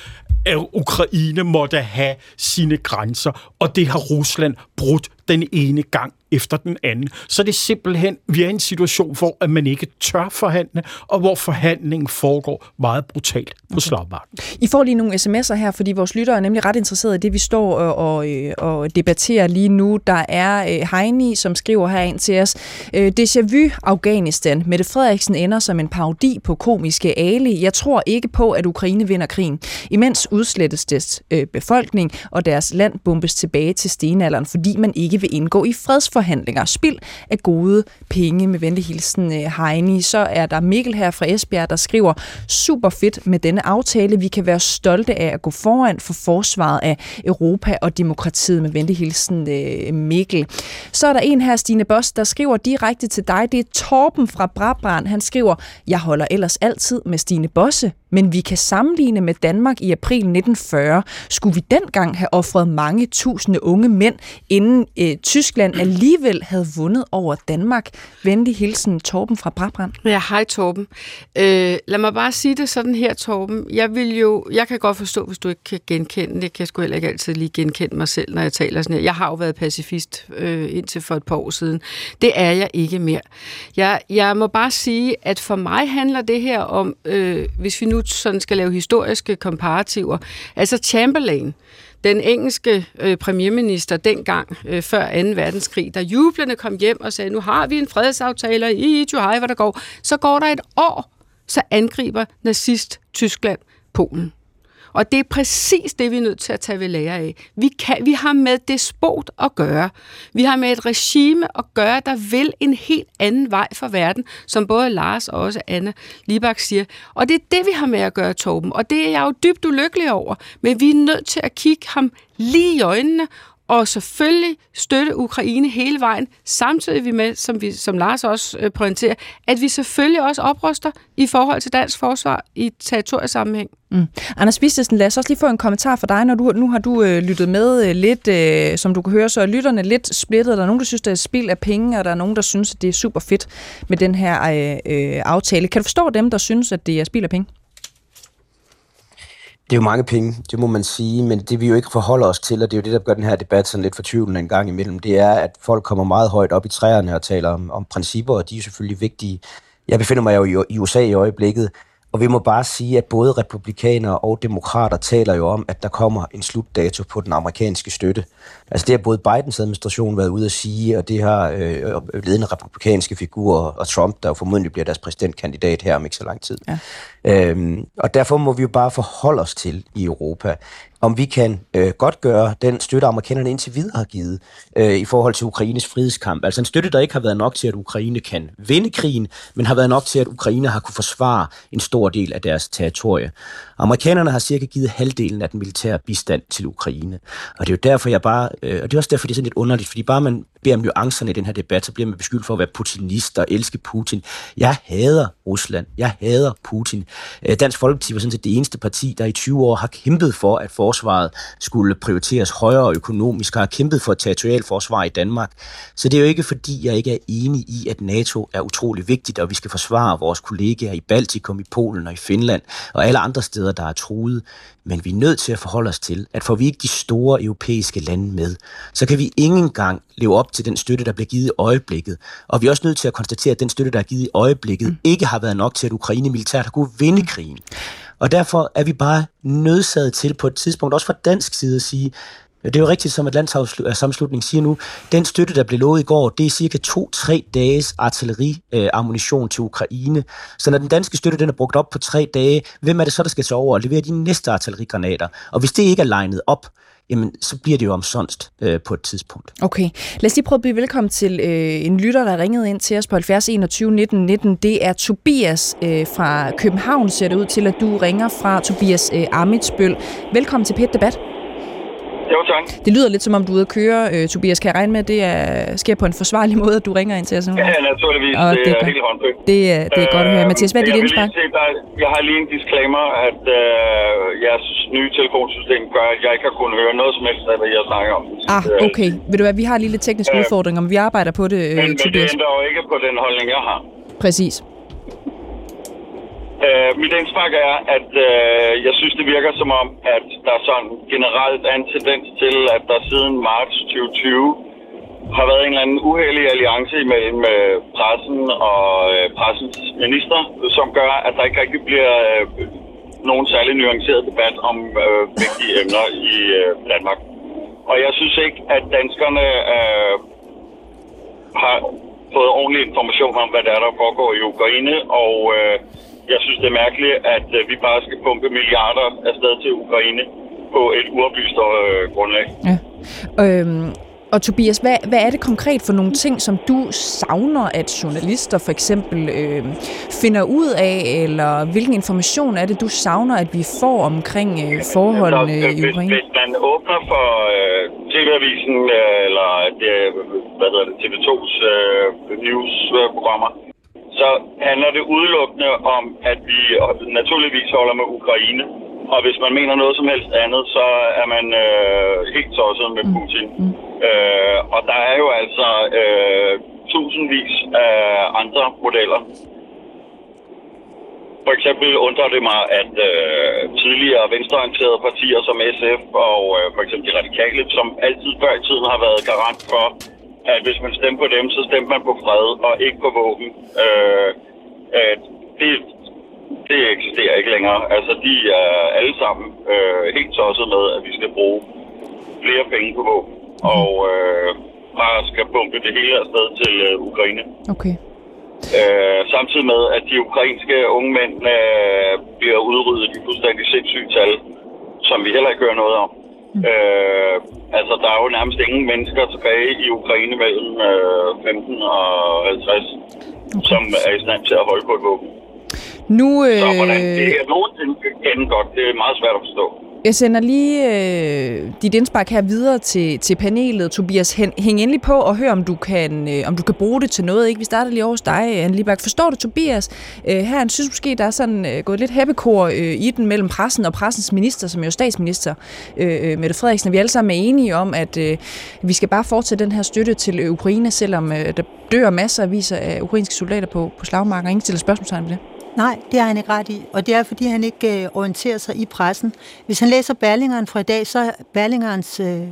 at Ukraine måtte have sine grænser, og det har Rusland brudt den ene gang efter den anden. Så det er simpelthen, vi er i en situation, hvor at man ikke tør forhandle, og hvor forhandlingen foregår meget brutalt på okay. slagmarken. I får lige nogle sms'er her, fordi vores lyttere er nemlig ret interesserede i det, vi står og, og, og debatterer lige nu. Der er øh, Heini, som skriver her ind til os, øh, Déjà vu Afghanistan. Mette Frederiksen ender som en parodi på komiske Ali. Jeg tror ikke på, at Ukraine vinder krigen. Imens udslettes dets øh, befolkning, og deres land bombes tilbage til stenalderen, fordi man ikke vil indgå i fredsforhandlinger. Spild af gode penge med venlig hilsen øh, Heini. Så er der Mikkel her fra Esbjerg, der skriver, super fedt med denne aftale. Vi kan være stolte af at gå foran for forsvaret af Europa og demokratiet med venlig hilsen øh, Mikkel. Så er der en her, Stine Boss, der skriver direkte til dig. Det er Torben fra Brabrand. Han skriver, jeg holder ellers altid med Stine Bosse, men vi kan sammenligne med Danmark i april 1940. Skulle vi dengang have offret mange tusinde unge mænd, inden øh, Tyskland alligevel havde vundet over Danmark? Venlig hilsen, Torben fra Brabrand. Ja, hej Torben. Øh, lad mig bare sige det sådan her, Torben. Jeg vil jo, jeg kan godt forstå, hvis du ikke kan genkende det. Jeg kan sgu heller ikke altid lige genkende mig selv, når jeg taler sådan her. Jeg har jo været pacifist øh, indtil for et par år siden. Det er jeg ikke mere. Jeg, jeg må bare sige, at for mig handler det her om, øh, hvis vi nu sådan skal lave historiske komparativer, altså Chamberlain, den engelske øh, premierminister dengang, øh, før 2. verdenskrig, der jublende kom hjem og sagde, nu har vi en fredsaftale i Juhai, hvor der går. Så går der et år, så angriber nazist Tyskland Polen. Og det er præcis det, vi er nødt til at tage ved lære af. Vi, kan, vi har med despot at gøre. Vi har med et regime at gøre, der vil en helt anden vej for verden, som både Lars og også Anna Libak siger. Og det er det, vi har med at gøre, Torben. Og det er jeg jo dybt ulykkelig over. Men vi er nødt til at kigge ham lige i øjnene og selvfølgelig støtte Ukraine hele vejen, samtidig vi med, som, vi, som Lars også øh, pointerer, at vi selvfølgelig også opruster i forhold til dansk forsvar i territoriesammenhæng. Mm. Anders Vistesen, lad os også lige få en kommentar fra dig, når du, nu har du øh, lyttet med øh, lidt, øh, som du kan høre, så er lytterne lidt splittet. Der er nogen, der synes, det er spild af penge, og der er nogen, der synes, at det er super fedt med den her øh, øh, aftale. Kan du forstå dem, der synes, at det er spild af penge? Det er jo mange penge, det må man sige, men det vi jo ikke forholder os til, og det er jo det, der gør den her debat sådan lidt fortvivlende en gang imellem, det er, at folk kommer meget højt op i træerne og taler om, om principper, og de er selvfølgelig vigtige. Jeg befinder mig jo i USA i øjeblikket, og vi må bare sige, at både republikanere og demokrater taler jo om, at der kommer en slutdato på den amerikanske støtte. Altså det har både Bidens administration været ude at sige, og det har øh, ledende republikanske figurer, og Trump, der jo formodentlig bliver deres præsidentkandidat her om ikke så lang tid. Ja. Øhm, og derfor må vi jo bare forholde os til i Europa, om vi kan øh, godt gøre den støtte, amerikanerne indtil videre har givet øh, i forhold til Ukraines frihedskamp. Altså en støtte, der ikke har været nok til, at Ukraine kan vinde krigen, men har været nok til, at Ukraine har kunne forsvare en stor del af deres territorie. Amerikanerne har cirka givet halvdelen af den militære bistand til Ukraine. Og det er jo derfor, jeg bare, øh, og det er også derfor, det er sådan lidt underligt, fordi bare man beder om nuancerne i den her debat, så bliver man beskyldt for at være putinist og elske Putin. Jeg hader Rusland. Jeg hader Putin. Øh, Dansk Folkeparti var sådan set det eneste parti, der i 20 år har kæmpet for, at forsvaret skulle prioriteres højere økonomisk, og har kæmpet for et territorialforsvar i Danmark. Så det er jo ikke fordi, jeg ikke er enig i, at NATO er utrolig vigtigt, og vi skal forsvare vores kollegaer i Baltikum, i Polen og i Finland, og alle andre steder, der er truet. Men vi er nødt til at forholde os til, at får vi ikke de store europæiske lande med, så kan vi ikke engang leve op til den støtte, der bliver givet i øjeblikket. Og vi er også nødt til at konstatere, at den støtte, der er givet i øjeblikket, mm. ikke har været nok til, at Ukraine militært har kunne vinde krigen. Og derfor er vi bare nødsaget til på et tidspunkt, også fra dansk side, at sige, det er jo rigtigt, som Atlantssamslutning øh, siger nu. Den støtte, der blev lovet i går, det er cirka to-tre dages artilleriammunition til Ukraine. Så når den danske støtte den er brugt op på tre dage, hvem er det så, der skal tage over og levere de næste artillerigranater? Og hvis det ikke er legnet op, jamen så bliver det jo omsonst øh, på et tidspunkt. Okay. Lad os lige prøve at blive velkommen til øh, en lytter, der ringede ind til os på 70 21 19 19. Det er Tobias øh, fra København, ser det ud til, at du ringer fra Tobias øh, Amitsbøl. Velkommen til PET Debat. Jo, tak. Det lyder lidt som om, du er ude at køre, øh, Tobias. Kan jeg regne med, at det er, sker på en forsvarlig måde, at du ringer ind til os? Ja, naturligvis. Og det, det er helt håndbøg. Det, er, det er godt at høre. Øh, Mathias, hvad er dit indspark? Jeg har lige en disclaimer, at øh, jeres nye telefonsystem gør, at jeg ikke har kunnet høre noget som helst af, hvad jeg snakker om. Ah, okay. Ved du hvad, vi har lige lidt tekniske øh, udfordringer, men vi arbejder på det, øh, men, Tobias. Men det ændrer jo ikke på den holdning, jeg har. Præcis. Øh, mit indspark er, at øh, jeg synes, det virker som om, at der sådan generelt er en tendens til, at der siden marts 2020 har været en eller anden uheldig alliance mellem øh, pressen og øh, pressens minister, som gør, at der ikke rigtig bliver øh, nogen særlig nuanceret debat om øh, vigtige emner i øh, Danmark. Og jeg synes ikke, at danskerne øh, har fået ordentlig information om, hvad der er, der foregår i Ukraine, og øh, jeg synes, det er mærkeligt, at øh, vi bare skal pumpe milliarder afsted til Ukraine på et uoplyst øh, grundlag. Ja. Øhm, og Tobias, hvad, hvad er det konkret for nogle ting, som du savner, at journalister for eksempel øh, finder ud af, eller hvilken information er det, du savner, at vi får omkring øh, forholdene altså, i Ukraine? Hvis, hvis man åbner for øh, TV-avisen, øh, eller det, hvad hedder det, TV2's øh, newsprogrammer, så handler det udelukkende om, at vi naturligvis holder med Ukraine. Og hvis man mener noget som helst andet, så er man øh, helt tosset med mm. Putin. Mm. Øh, og der er jo altså øh, tusindvis af andre modeller. For eksempel undrer det mig, at øh, tidligere venstreorienterede partier som SF og øh, for eksempel de radikale, som altid før i tiden har været garant for at hvis man stemmer på dem, så stemmer man på fred og ikke på våben. Øh, at det, det eksisterer ikke længere. Altså, de er alle sammen øh, helt tosset med, at vi skal bruge flere penge på våben, mm. og øh, bare skal pumpe det hele afsted til øh, Ukraine. Okay. Øh, samtidig med, at de ukrainske unge mænd øh, bliver udryddet i fuldstændig sindssyge tal, som vi heller ikke hører noget om. Mm. Øh, altså, der er jo nærmest ingen mennesker tilbage i Ukraine mellem øh, 15 og 50, okay. som er i stand til at holde på et våben. Nu, øh... Så hvordan det er nogensinde kan godt, det er meget svært at forstå. Jeg sender lige øh, dit indspark her videre til, til panelet. Tobias, hæng, hæng endelig på og hør, om du, kan, øh, om du kan bruge det til noget. Ikke? Vi starter lige over hos dig, Anne Libak. Forstår du, Tobias? Øh, her han synes måske, der er sådan øh, gået lidt hæppekor øh, i den mellem pressen og pressens minister, som er jo statsminister, øh, øh, Mette Frederiksen. Vi alle sammen er enige om, at øh, vi skal bare fortsætte den her støtte til Ukraine, selvom øh, der dør masser af viser af ukrainske soldater på, på slagmarken. Ingen stiller spørgsmålstegn ved det. Nej, det har han ikke ret i, og det er, fordi han ikke øh, orienterer sig i pressen. Hvis han læser Berlingeren fra i dag, så er Berlingerens øh,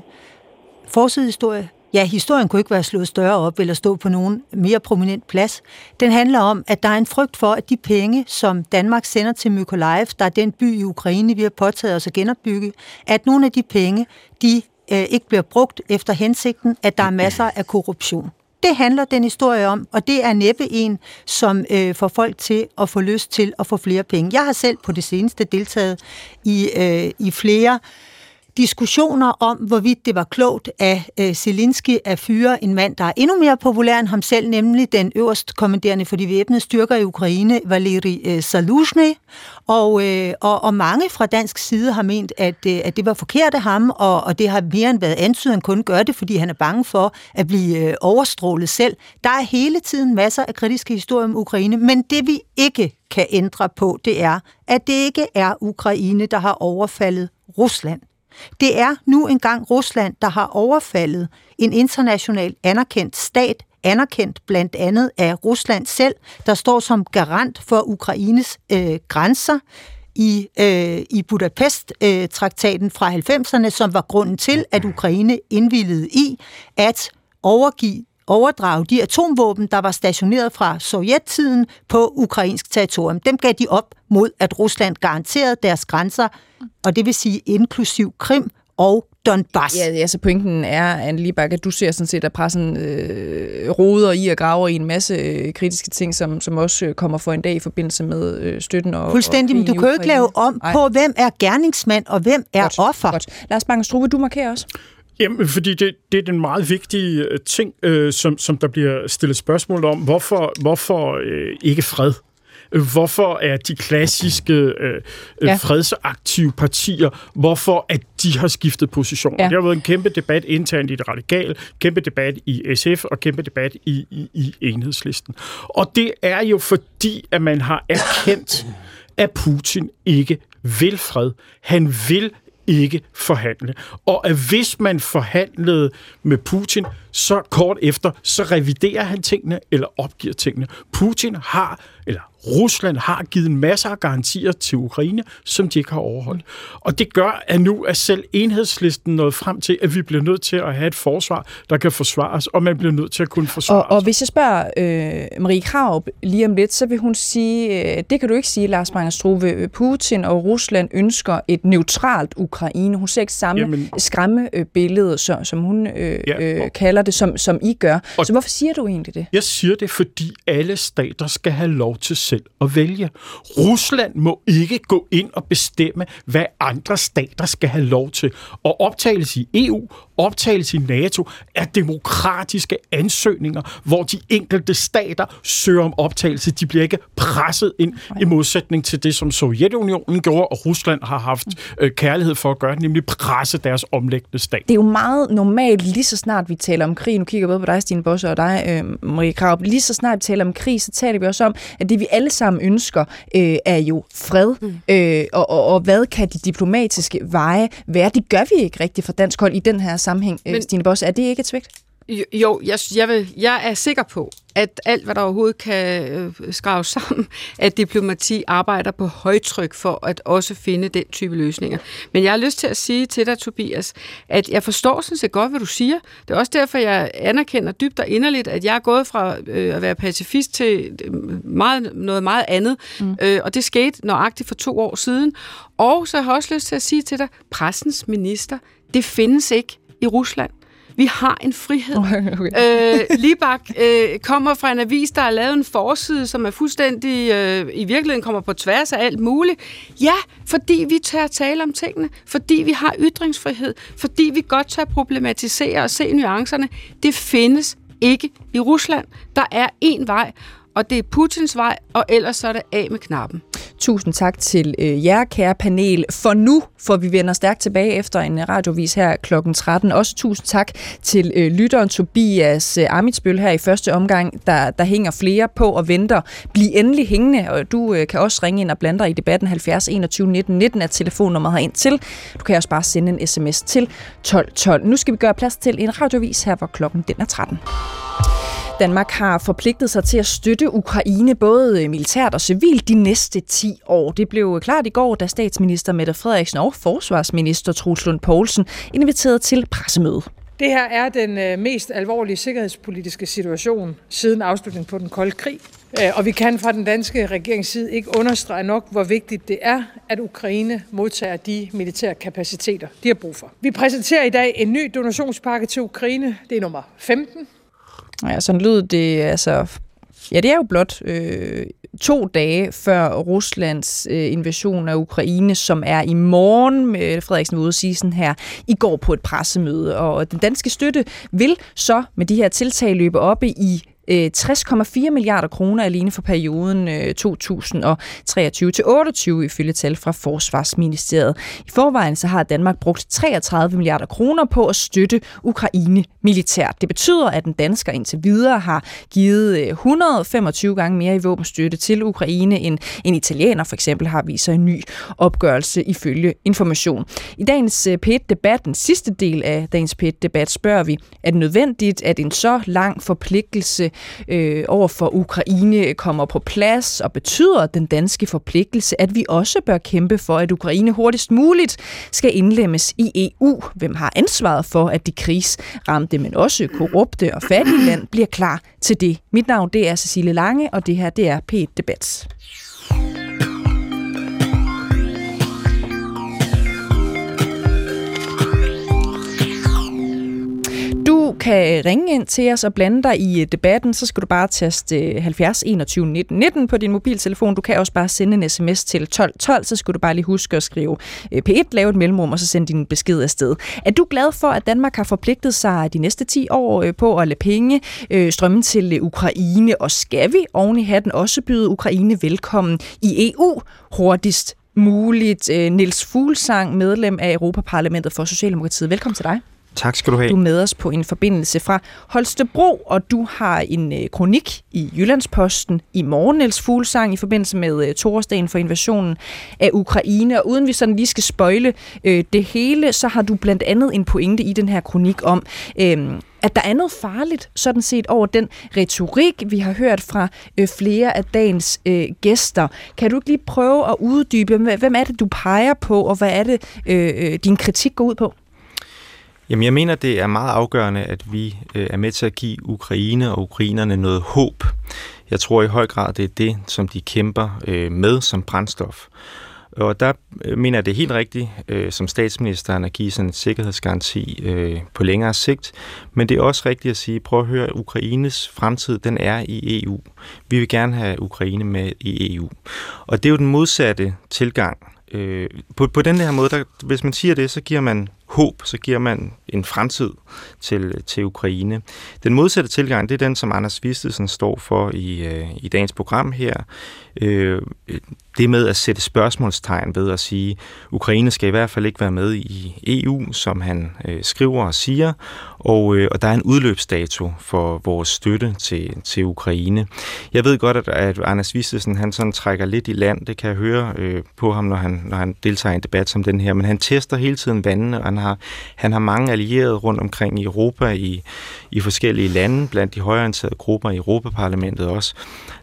forsidehistorie, ja, historien kunne ikke være slået større op eller stå på nogen mere prominent plads. Den handler om, at der er en frygt for, at de penge, som Danmark sender til Mykolaiv, der er den by i Ukraine, vi har påtaget os at genopbygge, at nogle af de penge, de øh, ikke bliver brugt efter hensigten, at der er masser af korruption. Det handler den historie om, og det er næppe en, som øh, får folk til at få lyst til at få flere penge. Jeg har selv på det seneste deltaget i, øh, i flere diskussioner om, hvorvidt det var klogt af øh, Zelensky at fyre en mand, der er endnu mere populær end ham selv, nemlig den øverst kommanderende for de væbnede styrker i Ukraine, Valeri øh, Saluzhny. Og, øh, og, og mange fra dansk side har ment, at, øh, at det var forkert af ham, og, og det har mere end været antydet, at han kun gør det, fordi han er bange for at blive øh, overstrålet selv. Der er hele tiden masser af kritiske historier om Ukraine, men det vi ikke kan ændre på, det er, at det ikke er Ukraine, der har overfaldet Rusland. Det er nu engang Rusland, der har overfaldet en international anerkendt stat, anerkendt blandt andet af Rusland selv, der står som garant for Ukraines øh, grænser i, øh, i Budapest-traktaten øh, fra 90'erne, som var grunden til, at Ukraine indvillede i at overgive overdrage de atomvåben, der var stationeret fra sovjettiden på ukrainsk territorium. Dem gav de op mod, at Rusland garanterede deres grænser, og det vil sige inklusiv Krim og Donbass. Ja, ja så pointen er, Anne Libak, at du ser sådan set, at pressen øh, roder i og graver i en masse øh, kritiske ting, som, som også øh, kommer for en dag i forbindelse med øh, støtten og Fuldstændig, og men du kan jo ikke lave om Ej. på, hvem er gerningsmand og hvem er godt, offer. Godt. Lars Bangenstrup, du markerer også. Jamen, fordi det, det er den meget vigtige øh, ting, øh, som, som der bliver stillet spørgsmål om. Hvorfor, hvorfor øh, ikke fred? Hvorfor er de klassiske øh, ja. fredsaktive partier, hvorfor at de har skiftet position? Ja. Det har været en kæmpe debat internt i det radikale, kæmpe debat i SF og kæmpe debat i, i, i enhedslisten. Og det er jo fordi, at man har erkendt, at Putin ikke vil fred. Han vil ikke forhandle. Og at hvis man forhandlede med Putin, så kort efter, så reviderer han tingene eller opgiver tingene. Putin har, eller Rusland har givet en masse af garantier til Ukraine, som de ikke har overholdt. Og det gør, at nu er selv enhedslisten nået frem til, at vi bliver nødt til at have et forsvar, der kan forsvares, og man bliver nødt til at kunne forsvare og, og hvis jeg spørger øh, Marie Krav lige om lidt, så vil hun sige, øh, det kan du ikke sige, Lars Struve, Putin og Rusland ønsker et neutralt Ukraine. Hun ser ikke samme Jamen, skræmmebillede, som, som hun øh, ja, øh, kalder det, som, som I gør. Og så hvorfor siger du egentlig det? Jeg siger det, fordi alle stater skal have lov til selv at vælge. Rusland må ikke gå ind og bestemme, hvad andre stater skal have lov til. Og optagelse i EU, optagelse i NATO er demokratiske ansøgninger, hvor de enkelte stater søger om optagelse. De bliver ikke presset ind i modsætning til det, som Sovjetunionen gjorde, og Rusland har haft øh, kærlighed for at gøre, nemlig presse deres omlæggende stat. Det er jo meget normalt, lige så snart vi taler om krig, nu kigger jeg både på dig, Stine Bosse, og dig, øh, Marie Kraup, lige så snart vi taler om krig, så taler vi også om, at det vi alle sammen ønsker, øh, er jo fred. Mm. Øh, og, og, og hvad kan de diplomatiske veje være? Det gør vi ikke rigtigt fra dansk hold i den her sammenhæng, øh, Men, Stine Bosse. Er det ikke et svigt? Jo, jeg, jeg, vil, jeg er sikker på, at alt, hvad der overhovedet kan øh, skraves sammen, at diplomati arbejder på højtryk for at også finde den type løsninger. Men jeg har lyst til at sige til dig, Tobias, at jeg forstår sådan set godt, hvad du siger. Det er også derfor, jeg anerkender dybt og inderligt, at jeg er gået fra øh, at være pacifist til øh, meget, noget meget andet. Mm. Øh, og det skete nøjagtigt for to år siden. Og så har jeg også lyst til at sige til dig, pressens minister, det findes ikke i Rusland. Vi har en frihed. Okay. Øh, Libak øh, kommer fra en avis, der har lavet en forside, som er fuldstændig, øh, i virkeligheden kommer på tværs af alt muligt. Ja, fordi vi tør tale om tingene, fordi vi har ytringsfrihed, fordi vi godt tør problematisere og se nuancerne. Det findes ikke i Rusland. Der er én vej, og det er Putins vej, og ellers så er det af med knappen. Tusind tak til øh, jer, kære panel, for nu, for vi vender stærkt tilbage efter en øh, radiovis her kl. 13. Også tusind tak til øh, lytteren Tobias øh, Amitsbøl her i første omgang, der, der hænger flere på og venter. Bliv endelig hængende, og du øh, kan også ringe ind og blande dig i debatten 70 21 19 19 er telefonnummeret herind til. Du kan også bare sende en sms til 12 12. Nu skal vi gøre plads til en radiovis her, hvor klokken den er 13. Danmark har forpligtet sig til at støtte Ukraine både øh, militært og civilt de næste 10 år. Det blev klart i går, da statsminister Mette Frederiksen og forsvarsminister Truls Lund Poulsen inviterede til pressemøde. Det her er den øh, mest alvorlige sikkerhedspolitiske situation siden afslutningen på den kolde krig. Øh, og vi kan fra den danske regerings side ikke understrege nok, hvor vigtigt det er, at Ukraine modtager de militære kapaciteter, de har brug for. Vi præsenterer i dag en ny donationspakke til Ukraine. Det er nummer 15. Ja, sådan lød det, altså... Ja, det er jo blot øh, to dage før Ruslands øh, invasion af Ukraine, som er i morgen, med Frederiksen ude sige sådan her, i går på et pressemøde. Og den danske støtte vil så med de her tiltag løbe oppe i Øh, 60,4 milliarder kroner alene for perioden 2023 øh, til 28 ifølge tal fra Forsvarsministeriet. I forvejen så har Danmark brugt 33 milliarder kroner på at støtte Ukraine militært. Det betyder, at den dansker indtil videre har givet øh, 125 gange mere i våbenstøtte til Ukraine end en italiener for eksempel har vist en ny opgørelse ifølge information. I dagens øh, PET-debat, den sidste del af dagens PET-debat, spørger vi, er det nødvendigt, at en så lang forpligtelse øh, over for Ukraine kommer på plads, og betyder den danske forpligtelse, at vi også bør kæmpe for, at Ukraine hurtigst muligt skal indlemmes i EU. Hvem har ansvaret for, at de krigsramte, men også korrupte og fattige land bliver klar til det? Mit navn det er Cecilie Lange, og det her det er P1 Debat. Kan ringe ind til os og blande dig i øh, debatten, så skal du bare taste 70 21 19 19 på din mobiltelefon. Du kan også bare sende en sms til 12 12, så skal du bare lige huske at skrive øh, P1, lave et mellemrum og så sende din besked afsted. Er du glad for, at Danmark har forpligtet sig de næste 10 år øh, på at lade penge strømme til Ukraine, og skal vi oven i hatten også byde Ukraine velkommen i EU hurtigst muligt? Nils Fuglsang, medlem af Europaparlamentet for Socialdemokratiet. Velkommen til dig. Tak skal du have. Du er med os på en forbindelse fra Holstebro, og du har en øh, kronik i Jyllandsposten i morgen, Niels Fuglsang, i forbindelse med øh, torsdagen for invasionen af Ukraine. Og uden vi sådan lige skal spøjle øh, det hele, så har du blandt andet en pointe i den her kronik om, øh, at der er noget farligt, sådan set, over den retorik, vi har hørt fra øh, flere af dagens øh, gæster. Kan du ikke lige prøve at uddybe, hvem er det, du peger på, og hvad er det, øh, øh din kritik går ud på? Jamen, jeg mener, det er meget afgørende, at vi øh, er med til at give Ukraine og ukrainerne noget håb. Jeg tror i høj grad, det er det, som de kæmper øh, med som brændstof. Og der øh, mener jeg, det er helt rigtigt, øh, som statsministeren, at give sådan en sikkerhedsgaranti øh, på længere sigt. Men det er også rigtigt at sige, prøv at høre, Ukraines fremtid, den er i EU. Vi vil gerne have Ukraine med i EU. Og det er jo den modsatte tilgang. Øh, på, på den her måde, der, hvis man siger det, så giver man håb, så giver man en fremtid til, til Ukraine. Den modsatte tilgang, det er den, som Anders Vistesen står for i, øh, i dagens program her. Øh, det med at sætte spørgsmålstegn ved at sige, Ukraine skal i hvert fald ikke være med i EU, som han øh, skriver og siger, og, øh, og der er en udløbsdato for vores støtte til, til Ukraine. Jeg ved godt, at, at Anders Vistesen, han sådan trækker lidt i land, det kan jeg høre øh, på ham, når han, når han deltager i en debat som den her, men han tester hele tiden vandene, og han har, han har mange allierede rundt omkring i Europa, i, i forskellige lande, blandt de højorienterede grupper i Europaparlamentet også,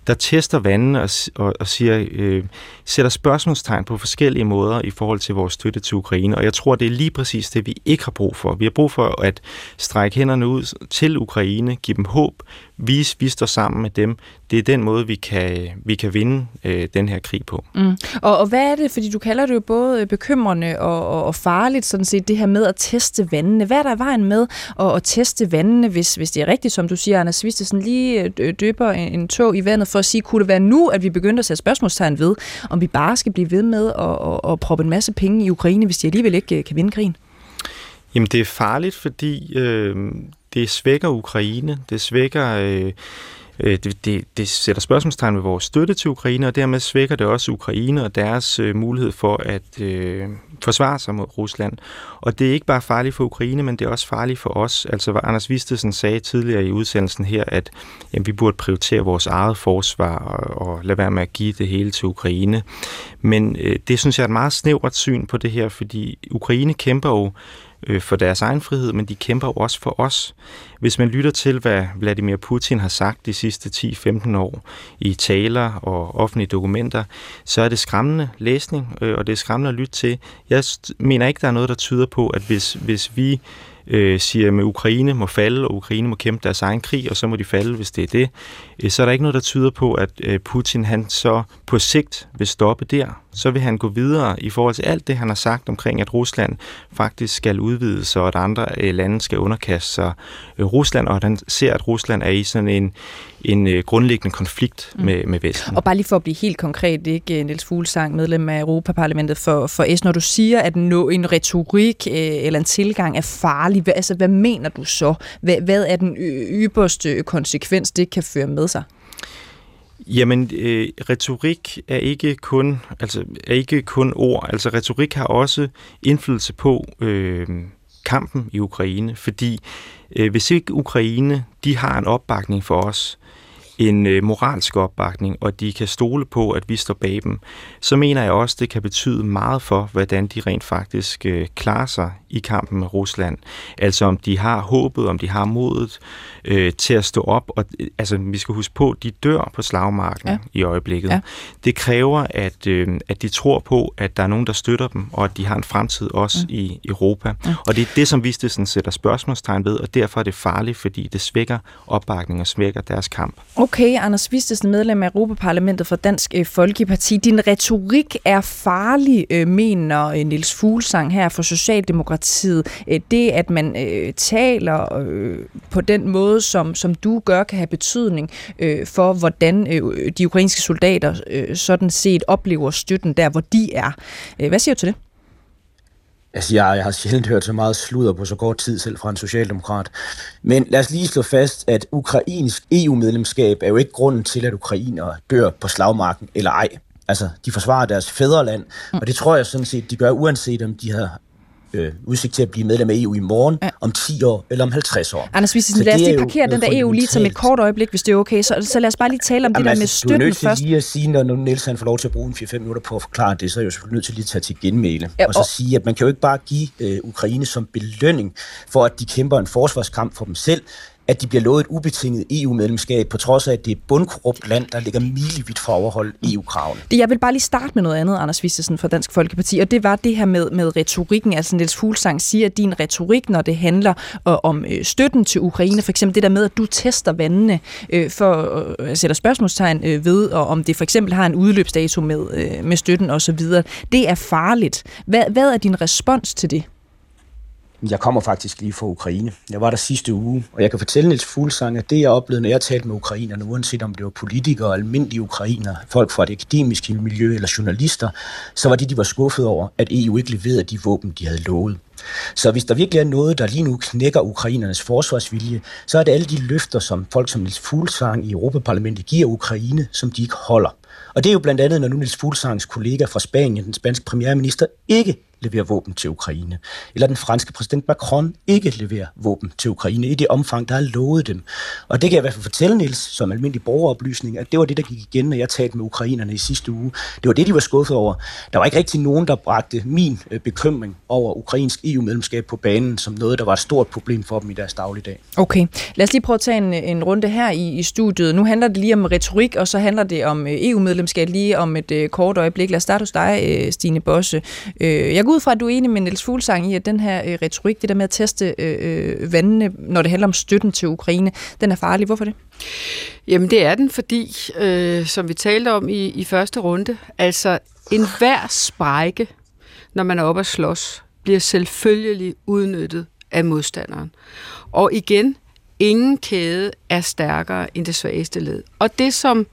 der tester vandene og, og, og siger, øh, sætter spørgsmålstegn på forskellige måder i forhold til vores støtte til Ukraine. Og jeg tror, det er lige præcis det, vi ikke har brug for. Vi har brug for at strække hænderne ud til Ukraine, give dem håb, vise, vi står sammen med dem. Det er den måde, vi kan, vi kan vinde øh, den her krig på. Mm. Og, og hvad er det, fordi du kalder det jo både bekymrende og, og, og farligt, sådan set, det her med at teste vandene. Hvad er der i vejen med at, at teste vandene, hvis, hvis det er rigtigt, som du siger, Anders Vistesen, lige øh, døber en, en tog i vandet for at sige, kunne det være nu, at vi begynder at sætte spørgsmålstegn ved, om vi bare skal blive ved med at, at, at proppe en masse penge i Ukraine, hvis de alligevel ikke øh, kan vinde krigen? Jamen, det er farligt, fordi øh, det svækker Ukraine, det svækker... Øh, øh, det, det, det sætter spørgsmålstegn ved vores støtte til Ukraine, og dermed svækker det også Ukraine og deres øh, mulighed for at øh, forsvare sig mod Rusland. Og det er ikke bare farligt for Ukraine, men det er også farligt for os. Altså, hvad Anders Vistesen sagde tidligere i udsendelsen her, at jamen, vi burde prioritere vores eget forsvar og, og lade være med at give det hele til Ukraine. Men øh, det synes jeg er et meget snævert syn på det her, fordi Ukraine kæmper jo øh, for deres egen frihed, men de kæmper jo også for os. Hvis man lytter til, hvad Vladimir Putin har sagt de sidste 10-15 år i taler og offentlige dokumenter, så er det skræmmende læsning, øh, og det er skræmmende at lytte til. Jeg mener ikke, der er noget, der tyder på, at hvis, hvis vi øh, siger, at Ukraine må falde, og Ukraine må kæmpe deres egen krig, og så må de falde, hvis det er det, øh, så er der ikke noget, der tyder på, at øh, Putin han så på sigt vil stoppe der. Så vil han gå videre i forhold til alt det, han har sagt omkring, at Rusland faktisk skal udvides, og at andre øh, lande skal underkaste sig øh, Rusland, og at han ser, at Rusland er i sådan en, en øh, grundlæggende konflikt mm. med, med Vesten. Og bare lige for at blive helt konkret, ikke Niels Fuglsang, medlem af Europaparlamentet for, for S, når du siger, at nå, en retorik øh, eller en tilgang er farlig, hvad, altså hvad mener du så? Hvad, hvad er den ypperste konsekvens, det kan føre med sig? Jamen, øh, retorik er ikke kun altså er ikke kun ord. Altså retorik har også indflydelse på øh, kampen i Ukraine, fordi øh, hvis ikke Ukraine de har en opbakning for os, en øh, moralsk opbakning, og de kan stole på, at vi står bag dem, så mener jeg også, det kan betyde meget for, hvordan de rent faktisk øh, klarer sig i kampen med Rusland. Altså om de har håbet, om de har modet øh, til at stå op. Og, øh, altså vi skal huske på, de dør på slagmarken ja. i øjeblikket. Ja. Det kræver, at, øh, at de tror på, at der er nogen, der støtter dem, og at de har en fremtid også mm. i Europa. Mm. Og det er det, som Vistesen sætter spørgsmålstegn ved, og derfor er det farligt, fordi det svækker opbakning og svækker deres kamp. Okay, Anders Vistesen, medlem af Europaparlamentet for Dansk øh, Folkeparti. Din retorik er farlig, øh, mener Nils Fuglsang her for Socialdemokratiet. Det, at man øh, taler øh, på den måde, som, som du gør, kan have betydning øh, for, hvordan øh, de ukrainske soldater øh, sådan set oplever støtten der, hvor de er. Hvad siger du til det? Altså, jeg, jeg har sjældent hørt så meget sludder på så kort tid, selv fra en socialdemokrat. Men lad os lige slå fast, at ukrainsk EU-medlemskab er jo ikke grunden til, at ukrainere dør på slagmarken eller ej. Altså, de forsvarer deres fædreland, og det tror jeg sådan set, de gør, uanset om de har øh, udsigt til at blive medlem af EU i morgen, ja. om 10 år eller om 50 år. Anders, hvis lad os lige parkere den der EU lige som et kort øjeblik, hvis det er okay. Så, så lad os bare lige tale om Jamen, det der altså, med støtten først. Du er nødt til lige at sige, når nu Niels han får lov til at bruge en 4-5 minutter på at forklare det, så er jeg jo selvfølgelig nødt til lige at tage til genmæle. Ja, og, og så sige, at man kan jo ikke bare give øh, Ukraine som belønning for, at de kæmper en forsvarskamp for dem selv, at de bliver lovet et ubetinget EU-medlemskab, på trods af, at det er et bundkorrupt land, der ligger milevidt fra at overholde EU-kravene. Jeg vil bare lige starte med noget andet, Anders Vistesen fra Dansk Folkeparti, og det var det her med, med retorikken. Altså Niels Fuglsang siger, at din retorik, når det handler øh, om øh, støtten til Ukraine, for eksempel det der med, at du tester vandene øh, for at øh, øh sætte spørgsmålstegn øh, ved, og om det for eksempel har en udløbsdato med, øh, med støtten osv., det er farligt. Hvad, hvad er din respons til det? Jeg kommer faktisk lige fra Ukraine. Jeg var der sidste uge, og jeg kan fortælle Niels Fuglsang, at det jeg oplevede, når jeg talte med ukrainerne, uanset om det var politikere, almindelige ukrainer, folk fra det akademiske miljø eller journalister, så var det, de var skuffet over, at EU ikke leverede de våben, de havde lovet. Så hvis der virkelig er noget, der lige nu knækker ukrainernes forsvarsvilje, så er det alle de løfter, som folk som Niels Fuglsang i Europaparlamentet giver Ukraine, som de ikke holder. Og det er jo blandt andet, når nu Niels Fuglsangs kollega fra Spanien, den spanske premierminister, ikke leverer våben til Ukraine. Eller den franske præsident Macron ikke leverer våben til Ukraine i det omfang, der er lovet dem. Og det kan jeg i hvert fald fortælle, Niels, som almindelig borgeroplysning, at det var det, der gik igen, når jeg talte med ukrainerne i sidste uge. Det var det, de var skuffet over. Der var ikke rigtig nogen, der bragte min øh, bekymring over ukrainsk EU-medlemskab på banen som noget, der var et stort problem for dem i deres dagligdag. Okay, lad os lige prøve at tage en, en runde her i, i studiet. Nu handler det lige om retorik, og så handler det om øh, EU-medlemskab lige om et øh, kort øjeblik. Lad os starte hos dig, øh, Stine Bosse. Øh, jeg går ud fra, at du er enig med Niels Fuglsang i, at den her øh, retorik, det der med at teste øh, øh, vandene, når det handler om støtten til Ukraine, den er farlig. Hvorfor det? Jamen det er den, fordi, øh, som vi talte om i, i første runde, altså enhver sprække, når man er oppe at slås, bliver selvfølgelig udnyttet af modstanderen. Og igen, ingen kæde er stærkere end det svageste led. Og det som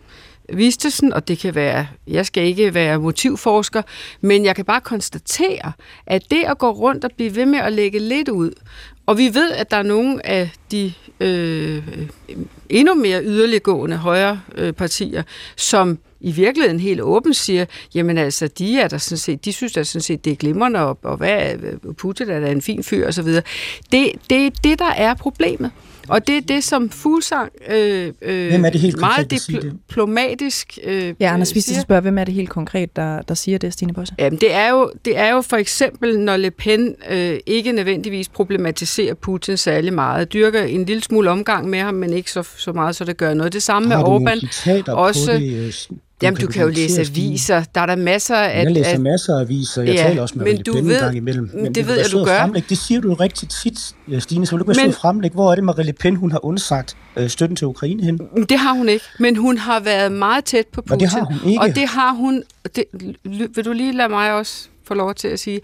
Vistesen, og det kan være, jeg skal ikke være motivforsker, men jeg kan bare konstatere, at det at gå rundt og blive ved med at lægge lidt ud, og vi ved, at der er nogle af de øh, endnu mere yderliggående højre øh, partier, som i virkeligheden helt åbent siger, jamen altså, de er der sådan set, de synes da sådan set, det er glimrende, og, og hvad, Putin er da en fin fyr, og så videre. Det, det er det, der er problemet. Og det er det, som Fuglsang øh, øh, hvem er det helt meget dipl- diplomatisk øh, Ja, Anders Viste spørger, hvem er det helt konkret, der, der siger det, Stine Bosse? Jamen, det er, jo, det er jo for eksempel, når Le Pen øh, ikke nødvendigvis problematiserer Putin særlig meget, dyrker en lille smule omgang med ham, men ikke så, så meget, så det gør noget. Det samme Har med Orbán. Også, det, Jamen, du kan jo læse aviser. Der er der masser af... Jeg læser at, masser af aviser. Jeg ja, taler også med men du ved, gang imellem. Men det ved jeg, du gør. Fremlæg. Det siger du rigtig tit, Stine. Så vil du ikke men, fremlægge, hvor er det, Marie Le Pen hun har undsagt øh, støtten til Ukraine hen? Det har hun ikke. Men hun har været meget tæt på Putin. Og det har hun ikke. Og det har hun... Det, vil du lige lade mig også få lov til at sige.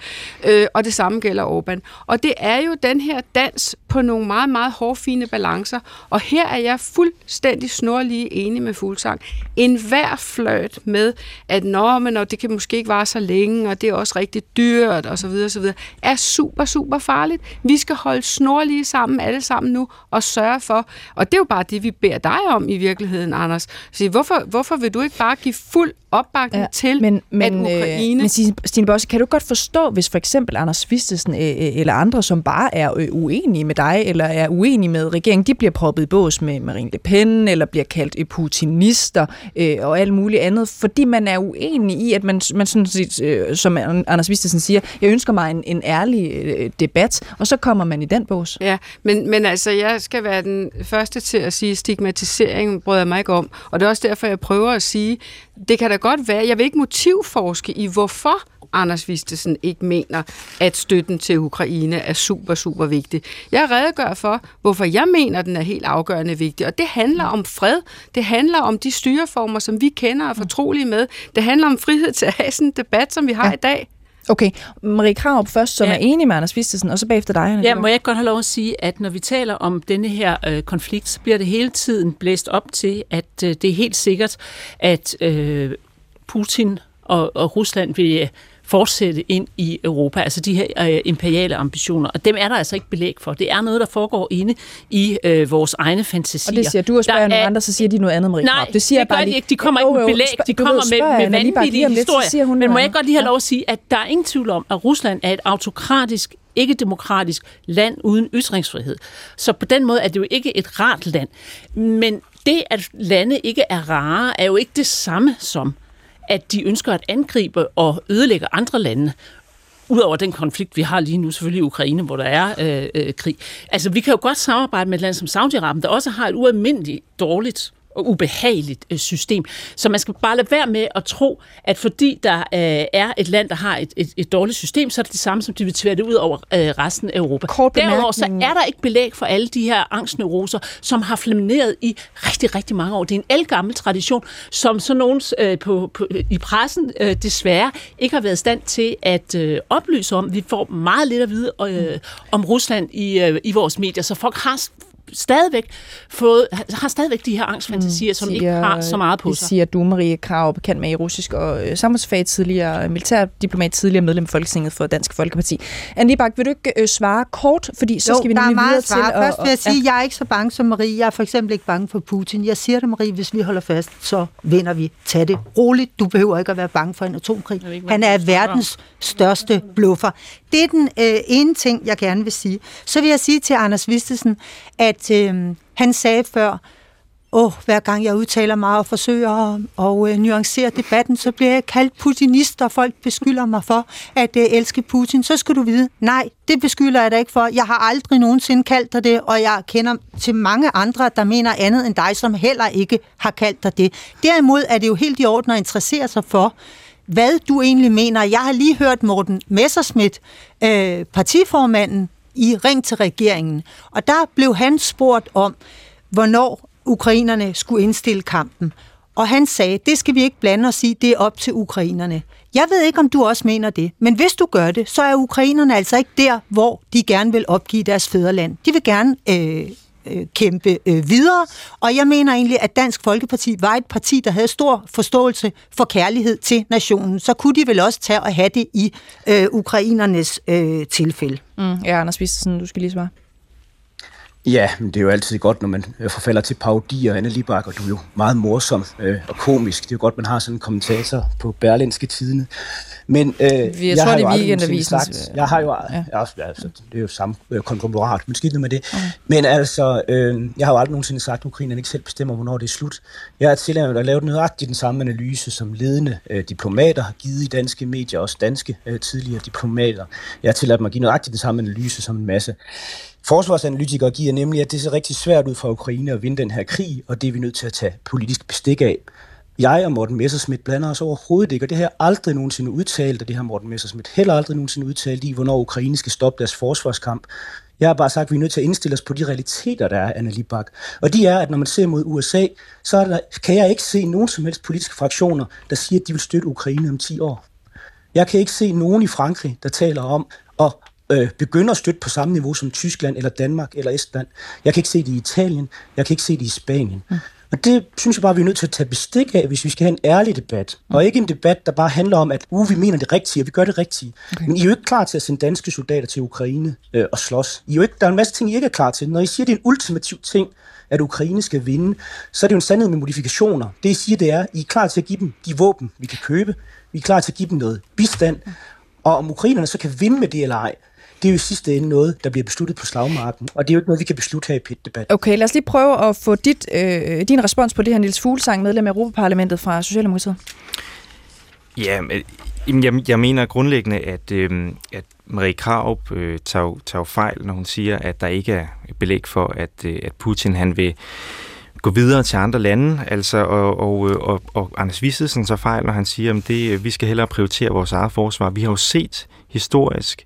Øh, og det samme gælder Orbán. Og det er jo den her dans på nogle meget, meget hårfine balancer. Og her er jeg fuldstændig snorlige enig med Fuglsang. En hver fløjt med, at nå, men og det kan måske ikke vare så længe, og det er også rigtig dyrt, og så videre, så videre, er super, super farligt. Vi skal holde snorlige sammen, alle sammen nu, og sørge for, og det er jo bare det, vi beder dig om i virkeligheden, Anders. Så hvorfor, hvorfor vil du ikke bare give fuld opbakning ja, til, men, men, at øh, Ukraine... Men Stine Bosse, kan du godt forstå, hvis for eksempel Anders Vistesen øh, øh, eller andre, som bare er øh, uenige med dig, eller er uenige med regeringen, de bliver proppet i bås med Marine Le Pen, eller bliver kaldt øh, putinister øh, og alt muligt andet, fordi man er uenig i, at man, man sådan set, øh, som Anders Vistesen siger, jeg ønsker mig en, en ærlig øh, debat, og så kommer man i den bås. Ja, men, men altså, jeg skal være den første til at sige, stigmatisering bryder jeg mig ikke om, og det er også derfor, jeg prøver at sige, det kan da godt være, jeg vil ikke motivforske i, hvorfor Anders Vistesen ikke mener, at støtten til Ukraine er super, super vigtig. Jeg redegør for, hvorfor jeg mener, at den er helt afgørende vigtig. Og det handler om fred. Det handler om de styreformer, som vi kender og er fortrolige med. Det handler om frihed til at have sådan en debat, som vi har ja. i dag. Okay, Marie Krarup først, som ja. er enig med Anders Vistesen, og så bagefter dig. Anna ja, må jeg godt have lov at sige, at når vi taler om denne her øh, konflikt, så bliver det hele tiden blæst op til, at øh, det er helt sikkert, at øh, Putin og, og Rusland vil fortsætte ind i Europa, altså de her øh, imperiale ambitioner. Og dem er der altså ikke belæg for. Det er noget, der foregår inde i øh, vores egne fantasier. Og det siger du, og spørger nogle andre, så siger de noget andet, Marie Nej, det siger det bare de ikke. De kommer ikke med belæg. De kommer med, med vanvittige historier. Men må jeg godt lige have lov at sige, at der er ingen tvivl om, at Rusland er et autokratisk ikke-demokratisk land uden ytringsfrihed. Så på den måde er det jo ikke et rart land. Men det, at lande ikke er rare, er jo ikke det samme som, at de ønsker at angribe og ødelægge andre lande. Udover den konflikt, vi har lige nu, selvfølgelig i Ukraine, hvor der er øh, øh, krig. Altså, vi kan jo godt samarbejde med et land som Saudi-Arabien, der også har et ualmindeligt dårligt og ubehageligt øh, system. Så man skal bare lade være med at tro, at fordi der øh, er et land, der har et, et, et dårligt system, så er det det samme, som de vil tvære det ud over øh, resten af Europa. Derudover så er der ikke belæg for alle de her angstneuroser, som har flamineret i rigtig, rigtig mange år. Det er en elgammel tradition, som så nogen øh, på, på, i pressen øh, desværre ikke har været i stand til at øh, oplyse om. Vi får meget lidt at vide øh, om Rusland i, øh, i vores medier, så folk har stadigvæk fået, har stadigvæk de her angstfantasier, mm, som ikke har så meget på det sig. siger du, Marie Krav, bekendt med i russisk og øh, samfundsfag, tidligere militærdiplomat, tidligere medlem af Folketinget for Dansk Folkeparti. Anne Libak, vil du ikke øh, svare kort, fordi så jo, skal vi der er nemlig videre meget til... svar. at- Først vil jeg sige, at jeg er ikke så bange som Marie. Jeg er for eksempel ikke bange for Putin. Jeg siger det, Marie, hvis vi holder fast, så vinder vi. Tag det roligt. Du behøver ikke at være bange for en atomkrig. ikke, Han er verdens største bluffer. Det er den øh, ene ting, jeg gerne vil sige. Så vil jeg sige til Anders Vistesen, at øh, han sagde før, Åh, hver gang jeg udtaler mig og forsøger at og, øh, nuancere debatten, så bliver jeg kaldt putinist, og folk beskylder mig for at øh, elske Putin. Så skal du vide, nej, det beskylder jeg dig ikke for. Jeg har aldrig nogensinde kaldt dig det, og jeg kender til mange andre, der mener andet end dig, som heller ikke har kaldt dig det. Derimod er det jo helt i orden at interessere sig for, hvad du egentlig mener. Jeg har lige hørt Morten Messerschmidt, øh, partiformanden i Ring til regeringen, og der blev han spurgt om, hvornår ukrainerne skulle indstille kampen. Og han sagde, det skal vi ikke blande os i, det er op til ukrainerne. Jeg ved ikke, om du også mener det, men hvis du gør det, så er ukrainerne altså ikke der, hvor de gerne vil opgive deres fædreland. De vil gerne øh, øh, kæmpe øh, videre, og jeg mener egentlig, at Dansk Folkeparti var et parti, der havde stor forståelse for kærlighed til nationen. Så kunne de vel også tage og have det i øh, ukrainernes øh, tilfælde. Mm, ja, Anders Vistesen, du skal lige svare. Ja, men det er jo altid godt, når man øh, forfalder til parodier, Anne Libak, og du er jo meget morsom øh, og komisk. Det er jo godt, man har sådan en kommentator på Berlinske Tidene. Men øh, jeg, tror, har det er øh, jeg har jo, ja. jeg, altså, det er jo samme øh, konglomerat, men skidt med det. Men altså, øh, jeg har jo aldrig nogensinde sagt, at Ukraine ikke selv bestemmer, hvornår det er slut. Jeg har tilladt at lave nøjagtigt den samme analyse, som ledende øh, diplomater har givet i danske medier, også danske øh, tidligere diplomater. Jeg har tilladt mig at give nøjagtigt den samme analyse som en masse forsvarsanalytikere giver, nemlig at det ser rigtig svært ud for Ukraine at vinde den her krig, og det er vi nødt til at tage politisk bestik af. Jeg og Morten Messerschmidt blander os overhovedet ikke, og det har jeg aldrig nogensinde udtalt, og det har Morten Messerschmidt heller aldrig nogensinde udtalt i, hvornår Ukraine skal stoppe deres forsvarskamp. Jeg har bare sagt, at vi er nødt til at indstille os på de realiteter, der er, Anna Libak. Og de er, at når man ser mod USA, så er der, kan jeg ikke se nogen som helst politiske fraktioner, der siger, at de vil støtte Ukraine om 10 år. Jeg kan ikke se nogen i Frankrig, der taler om at øh, at støtte på samme niveau som Tyskland eller Danmark eller Estland. Jeg kan ikke se det i Italien. Jeg kan ikke se det i Spanien. Mm. Og det synes jeg bare, vi er nødt til at tage bestik af, hvis vi skal have en ærlig debat. Og ikke en debat, der bare handler om, at uh, vi mener det rigtige, og vi gør det rigtige. Okay. Men I er jo ikke klar til at sende danske soldater til Ukraine øh, og slås. I er jo ikke, der er en masse ting, I ikke er klar til. Når I siger, det er en ultimativ ting, at Ukraine skal vinde, så er det jo en sandhed med modifikationer. Det I siger, det er, at I er klar til at give dem de våben, vi kan købe. Vi er klar til at give dem noget bistand. Og om ukrainerne så kan vinde med det eller ej, det er jo i sidste ende noget, der bliver besluttet på slagmarken. Og det er jo ikke noget, vi kan beslutte her i PIT-debat. Okay, lad os lige prøve at få dit, øh, din respons på det her, Niels Fuglsang, medlem af Europaparlamentet fra Socialdemokratiet. Ja, men, jeg, jeg mener grundlæggende, at, øh, at Marie Kraup øh, tager, tager fejl, når hun siger, at der ikke er belæg for, at, øh, at Putin han vil gå videre til andre lande, altså, og, og, øh, og, og Anders Vissesen så fejl, når han siger, at det, øh, vi skal hellere prioritere vores eget forsvar. Vi har jo set historisk,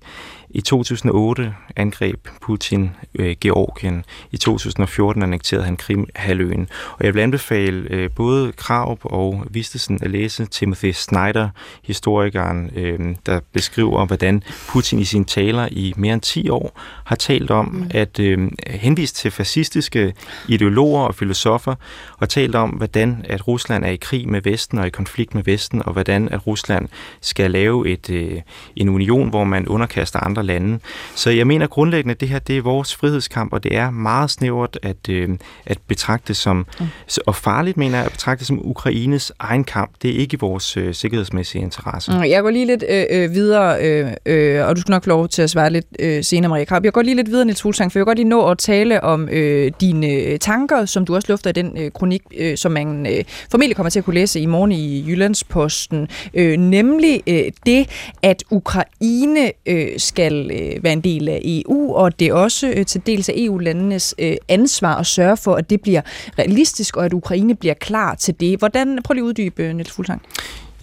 i 2008 angreb Putin øh, Georgien. I 2014 annekterede han Krim-halvøen. Og jeg vil anbefale øh, både Krav og Vistesen at læse Timothy Snyder, historikeren, øh, der beskriver, hvordan Putin i sine taler i mere end 10 år har talt om mm. at øh, henvise til fascistiske ideologer og filosofer, og talt om, hvordan at Rusland er i krig med Vesten og i konflikt med Vesten, og hvordan at Rusland skal lave et, øh, en union, hvor man underkaster andre lande. Så jeg mener grundlæggende, at det her det er vores frihedskamp, og det er meget snævert at, øh, at betragte som, mm. og farligt mener jeg, at betragte som Ukraines egen kamp. Det er ikke vores øh, sikkerhedsmæssige interesse. Mm, Jeg går lige lidt øh, øh, videre, øh, øh, og du skal nok lov til at svare lidt øh, senere, Maria Krab. Jeg går lige lidt videre, Niels Fuglsang, for jeg vil godt lige nå at tale om øh, dine øh, tanker, som du også lufter i den øh, kronik, øh, som man øh, formentlig kommer til at kunne læse i morgen i Jyllandsposten. Øh, nemlig øh, det, at Ukraine øh, skal øh, være en del af EU, og det er også øh, til dels af EU-landenes øh, ansvar at sørge for, at det bliver realistisk, og at Ukraine bliver klar til det. Hvordan, prøv lige at uddybe, øh, Niels Fuglsang.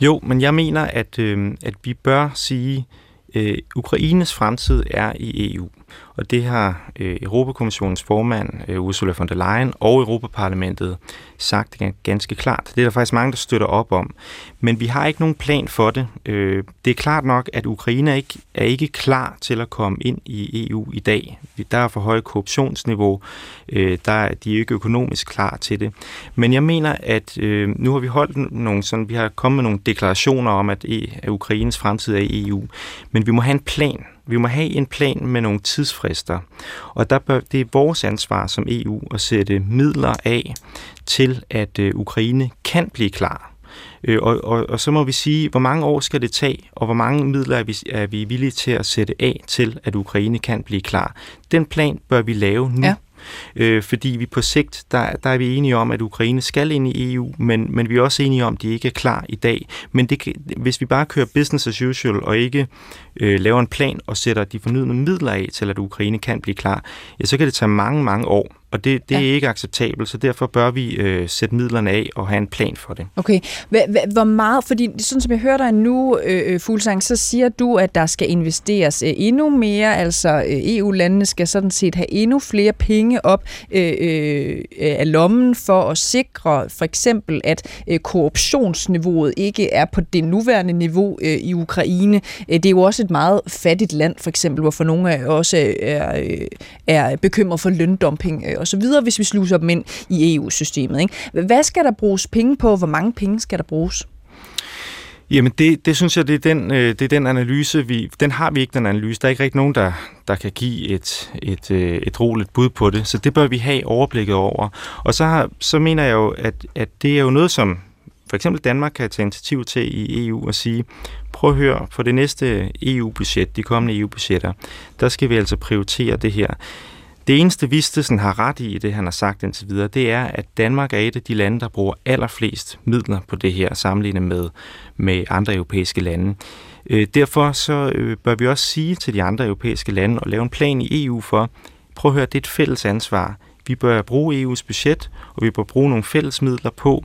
Jo, men jeg mener, at, øh, at vi bør sige, øh, Ukraines fremtid er i EU. Og det har øh, Europakommissionens formand, øh, Ursula von der Leyen, og Europaparlamentet sagt ganske klart. Det er der faktisk mange, der støtter op om. Men vi har ikke nogen plan for det. Øh, det er klart nok, at Ukraine ikke, er ikke klar til at komme ind i EU i dag. Der er for højt korruptionsniveau. Øh, der er de ikke økonomisk klar til det. Men jeg mener, at øh, nu har vi holdt nogle sådan, vi har kommet med nogle deklarationer om, at, e, at Ukraines fremtid er i EU. Men vi må have en plan vi må have en plan med nogle tidsfrister, og der bør, det er vores ansvar som EU at sætte midler af til, at øh, Ukraine kan blive klar. Øh, og, og, og så må vi sige, hvor mange år skal det tage, og hvor mange midler er vi, er vi villige til at sætte af til, at Ukraine kan blive klar. Den plan bør vi lave nu. Ja. Øh, fordi vi på sigt, der, der er vi enige om, at Ukraine skal ind i EU, men, men vi er også enige om, at de ikke er klar i dag. Men det, hvis vi bare kører business as usual, og ikke øh, laver en plan og sætter de fornødne midler af til, at Ukraine kan blive klar, ja, så kan det tage mange, mange år. Og det, det ja. er ikke acceptabelt, så derfor bør vi øh, sætte midlerne af og have en plan for det. Okay. Hvor meget, fordi sådan som jeg hører dig nu, øh, øh, Fuglsang, så siger du, at der skal investeres øh, endnu mere, altså øh, EU-landene skal sådan set have endnu flere penge op øh, øh, af lommen for at sikre for eksempel, at øh, korruptionsniveauet ikke er på det nuværende niveau øh, i Ukraine. Øh, det er jo også et meget fattigt land, for eksempel, hvorfor nogle af også er, øh, er bekymret for løndumping og så videre, hvis vi sluser dem ind i EU-systemet. Ikke? Hvad skal der bruges penge på? Hvor mange penge skal der bruges? Jamen det, det synes jeg, det er, den, øh, det er den analyse, vi, den har vi ikke, den analyse. Der er ikke rigtig nogen, der, der kan give et, et, øh, et roligt bud på det, så det bør vi have overblikket over. Og så, har, så mener jeg jo, at, at det er jo noget, som for eksempel Danmark kan tage initiativ til i EU og sige, prøv at høre, for det næste EU-budget, de kommende EU-budgetter, der skal vi altså prioritere det her. Det eneste Vistesen har ret i, det han har sagt indtil videre, det er, at Danmark er et af de lande, der bruger allerflest midler på det her, sammenlignet med, med andre europæiske lande. Øh, derfor så øh, bør vi også sige til de andre europæiske lande og lave en plan i EU for, prøv at høre, det er et fælles ansvar. Vi bør bruge EU's budget, og vi bør bruge nogle fælles midler på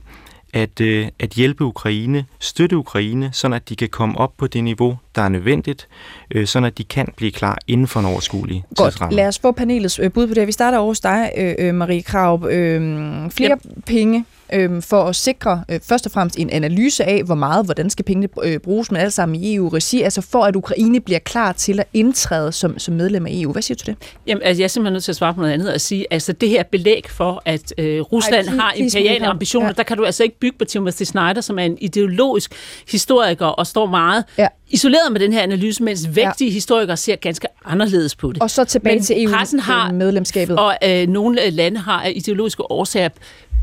at, øh, at hjælpe Ukraine, støtte Ukraine, så at de kan komme op på det niveau, der er nødvendigt, øh, så at de kan blive klar inden for en overskuelig Godt. tidsramme. Lad os få panelets øh, bud på det. Vi starter over hos dig, øh, øh Marie Krav. Øh, flere yep. penge øh, for at sikre øh, først og fremmest en analyse af, hvor meget, hvordan skal pengene øh, bruges, men alt sammen i EU-regi, altså for at Ukraine bliver klar til at indtræde som, som medlem af EU. Hvad siger du det? Jamen, altså, jeg er simpelthen nødt til at svare på noget andet og sige, altså det her belæg for, at øh, Rusland Ej, har imperiale ambitioner, ja. der kan du altså ikke bygge på Timothy Snyder, som er en ideologisk historiker og står meget ja. isoleret med den her analyse, mens vægtige ja. historikere ser ganske anderledes på det. Og så tilbage Men til EU-medlemskabet. Og øh, nogle lande har af ideologiske årsager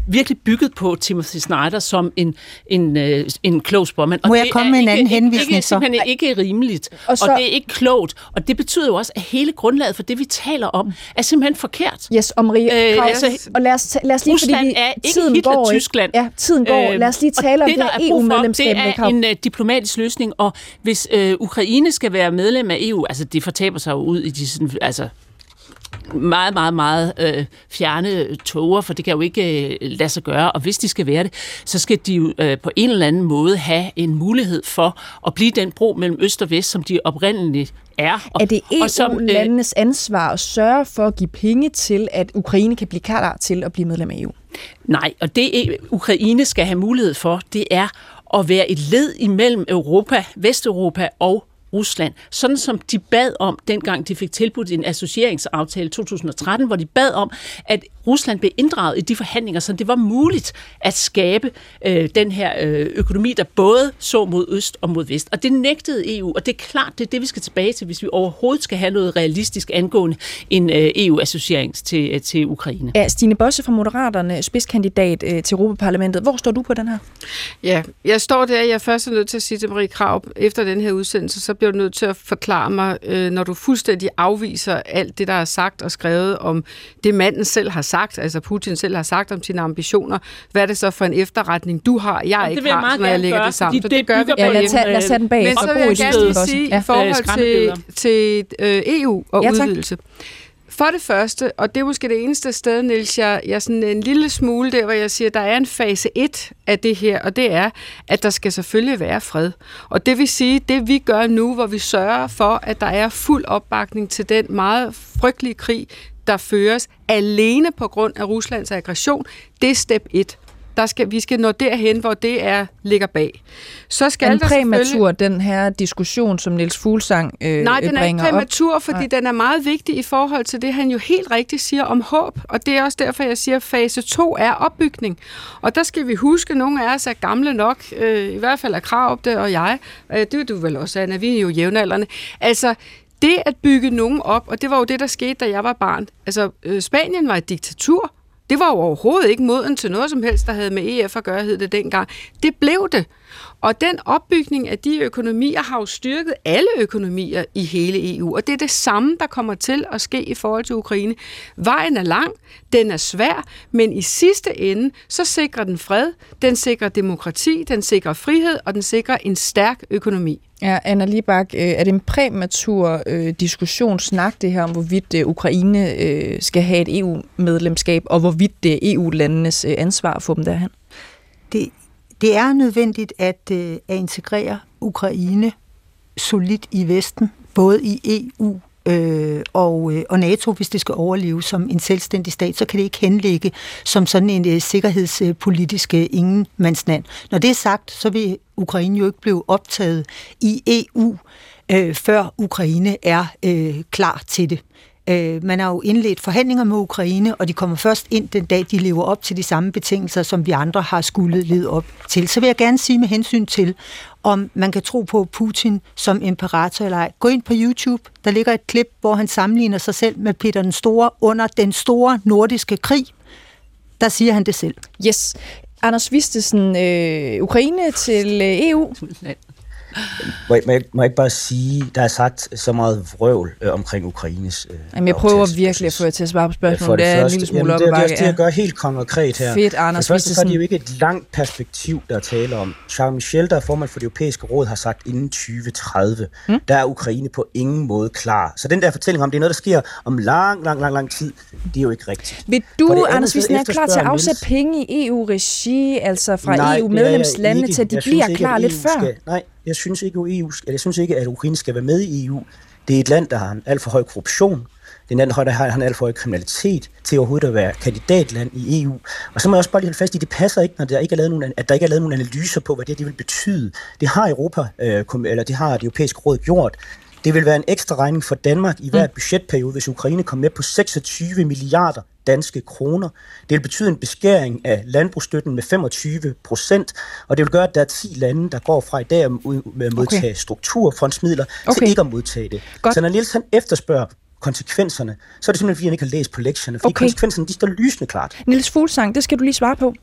virkelig bygget på Timothy Snyder som en, en, øh, en klog spormand. Må jeg komme med en anden henvisning ikke, så? simpelthen ikke rimeligt, og, så, og det er ikke klogt. Og det betyder jo også, at hele grundlaget for det, vi taler om, er simpelthen forkert. Yes, og Marie, øh, altså, og lad os, lad os lige, Rusland fordi vi, er ikke tiden Hitler, går, Tyskland. Ja, tiden går. Øh, lad os lige tale om det, det EU-medlemskab. Det er en uh, diplomatisk løsning, og hvis uh, Ukraine skal være medlem af EU, altså det fortaber sig jo ud i de sådan, altså meget, meget, meget øh, fjerne toger, for det kan jo ikke øh, lade sig gøre. Og hvis de skal være det, så skal de jo øh, på en eller anden måde have en mulighed for at blive den bro mellem øst og vest, som de oprindeligt er. Og, er det EU-landenes øh, ansvar at sørge for at give penge til, at Ukraine kan blive klar til at blive medlem af EU? Nej, og det Ukraine skal have mulighed for, det er at være et led imellem Europa, Vesteuropa og Rusland, sådan som de bad om, dengang de fik tilbudt en associeringsaftale i 2013, hvor de bad om, at Rusland blev inddraget i de forhandlinger, så det var muligt at skabe øh, den her øh, økonomi, der både så mod øst og mod vest. Og det nægtede EU, og det er klart, det er det, vi skal tilbage til, hvis vi overhovedet skal have noget realistisk angående en øh, EU-associering til, øh, til Ukraine. Ja, Stine Bosse fra Moderaterne, spidskandidat øh, til Europaparlamentet. Hvor står du på den her? Ja, jeg står der, jeg er først nødt til at sige til Marie Krav, efter den her udsendelse, så bliver du nødt til at forklare mig, øh, når du fuldstændig afviser alt det, der er sagt og skrevet om det, manden selv har sagt, altså Putin selv har sagt om sine ambitioner. Hvad er det så for en efterretning, du har, jeg ikke har, når jeg lægger det sammen? Så det, det gør vi ja, lad, tage, lad os tage den bag. Men så vil jeg gerne lige sige, i forhold til, til øh, EU og ja, udvidelse. For det første, og det er måske det eneste sted, Niels, jeg, jeg sådan en lille smule der, hvor jeg siger, der er en fase 1 af det her, og det er, at der skal selvfølgelig være fred. Og det vil sige, det vi gør nu, hvor vi sørger for, at der er fuld opbakning til den meget frygtelige krig, der føres alene på grund af Ruslands aggression, det er step 1 der skal, vi skal nå derhen, hvor det er ligger bag. Så skal en der præmatur, den her diskussion, som Niels Fuglsang øh, Nej, den er ikke præmatur, op. fordi Nej. den er meget vigtig i forhold til det, han jo helt rigtigt siger om håb. Og det er også derfor, jeg siger, at fase 2 er opbygning. Og der skal vi huske, at nogle af os er gamle nok, øh, i hvert fald er krav det, og jeg. Øh, det er du vel også, Anna, vi er jo jævnaldrende. Altså, det at bygge nogen op, og det var jo det, der skete, da jeg var barn. Altså, øh, Spanien var et diktatur, det var jo overhovedet ikke moden til noget som helst, der havde med EF at gøre, hed det dengang. Det blev det. Og den opbygning af de økonomier har jo styrket alle økonomier i hele EU, og det er det samme, der kommer til at ske i forhold til Ukraine. Vejen er lang, den er svær, men i sidste ende, så sikrer den fred, den sikrer demokrati, den sikrer frihed, og den sikrer en stærk økonomi. Ja, Anna Libak, øh, er det en præmatur øh, diskussion, snak det her om, hvorvidt øh, Ukraine øh, skal have et EU-medlemskab, og hvorvidt øh, det er EU-landenes øh, ansvar at få dem derhen? Det, det er nødvendigt at, øh, at integrere Ukraine solidt i Vesten, både i EU øh, og, øh, og NATO, hvis det skal overleve som en selvstændig stat, så kan det ikke henlægge som sådan en øh, sikkerhedspolitisk øh, ingenmandsland. Når det er sagt, så vil Ukraine jo ikke blev optaget i EU, øh, før Ukraine er øh, klar til det. Øh, man har jo indledt forhandlinger med Ukraine, og de kommer først ind den dag, de lever op til de samme betingelser, som vi andre har skulle lede op til. Så vil jeg gerne sige med hensyn til, om man kan tro på Putin som imperator eller ej. Gå ind på YouTube, der ligger et klip, hvor han sammenligner sig selv med Peter den Store under den store nordiske krig. Der siger han det selv. Yes. Anders Vistesen, øh, Ukraine til øh, EU. Må jeg, må, jeg, må jeg ikke bare sige, der er sagt så meget vrøvl øh, omkring Ukraines øh, Jamen, jeg prøver virkelig at få jer til at svare på spørgsmålet. Det, det er en lille smule jamen, det, det, er, det, det, jeg gør helt konkret her. Fedt, Anders. For første, så er det jo ikke et langt perspektiv, der taler om. Charles Michel, der er formand for det europæiske råd, har sagt, inden 2030, hmm? der er Ukraine på ingen måde klar. Så den der fortælling om, det er noget, der sker om lang, lang, lang, lang tid, det er jo ikke rigtigt. Vil du, Anders Visten, er klar til at afsætte penge i EU-regi, altså fra EU-medlemslandene, til at de bliver klar lidt før? Skal, nej, jeg synes ikke, at EU, jeg synes ikke, at Ukraine skal være med i EU. Det er et land, der har en alt for høj korruption. Det er et land, der har en alt for høj kriminalitet til overhovedet at være kandidatland i EU. Og så må jeg også bare lige holde fast i, at det passer ikke, når der ikke er lavet nogen, at der ikke er lavet nogen analyser på, hvad det, det vil betyde. Det har Europa, øh, eller det har det europæiske råd gjort. Det vil være en ekstra regning for Danmark i hver mm. budgetperiode, hvis Ukraine kommer med på 26 milliarder danske kroner. Det vil betyde en beskæring af landbrugsstøtten med 25 procent, og det vil gøre, at der er 10 lande, der går fra i dag at modtage okay. strukturfondsmidler okay. til ikke at modtage det. Godt. Så når Niels han efterspørger konsekvenserne, så er det simpelthen, fordi han ikke har læst på lektierne, fordi okay. konsekvenserne, de står lysende klart. Niels Fuglsang, det skal du lige svare på.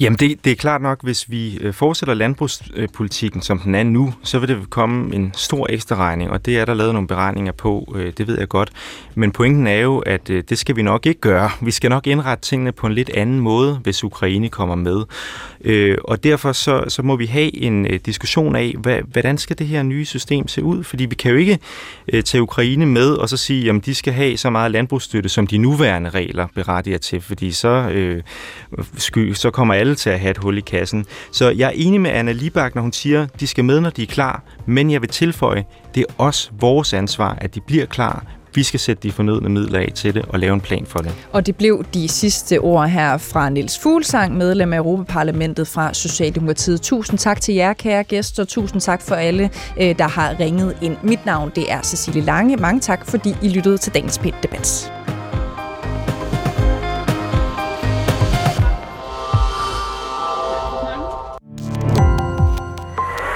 Jamen det, det er klart nok, hvis vi øh, fortsætter landbrugspolitikken, som den er nu, så vil det komme en stor ekstra regning, og det er der lavet nogle beregninger på, øh, det ved jeg godt. Men pointen er jo, at øh, det skal vi nok ikke gøre. Vi skal nok indrette tingene på en lidt anden måde, hvis Ukraine kommer med. Og derfor så, så må vi have en diskussion af, hvad, hvordan skal det her nye system se ud? Fordi vi kan jo ikke tage Ukraine med og så sige, at de skal have så meget landbrugsstøtte, som de nuværende regler berettiger til, fordi så, øh, sky, så kommer alle alle til at have et hul i kassen. Så jeg er enig med Anna Libak, når hun siger, de skal med, når de er klar, men jeg vil tilføje, det er også vores ansvar, at de bliver klar. Vi skal sætte de fornødne midler af til det og lave en plan for det. Og det blev de sidste ord her fra Nils Fuglsang, medlem af Europaparlamentet fra Socialdemokratiet. Tusind tak til jer, kære gæster. Tusind tak for alle, øh, der har ringet ind. Mit navn det er Cecilie Lange. Mange tak, fordi I lyttede til dagens pænt debat.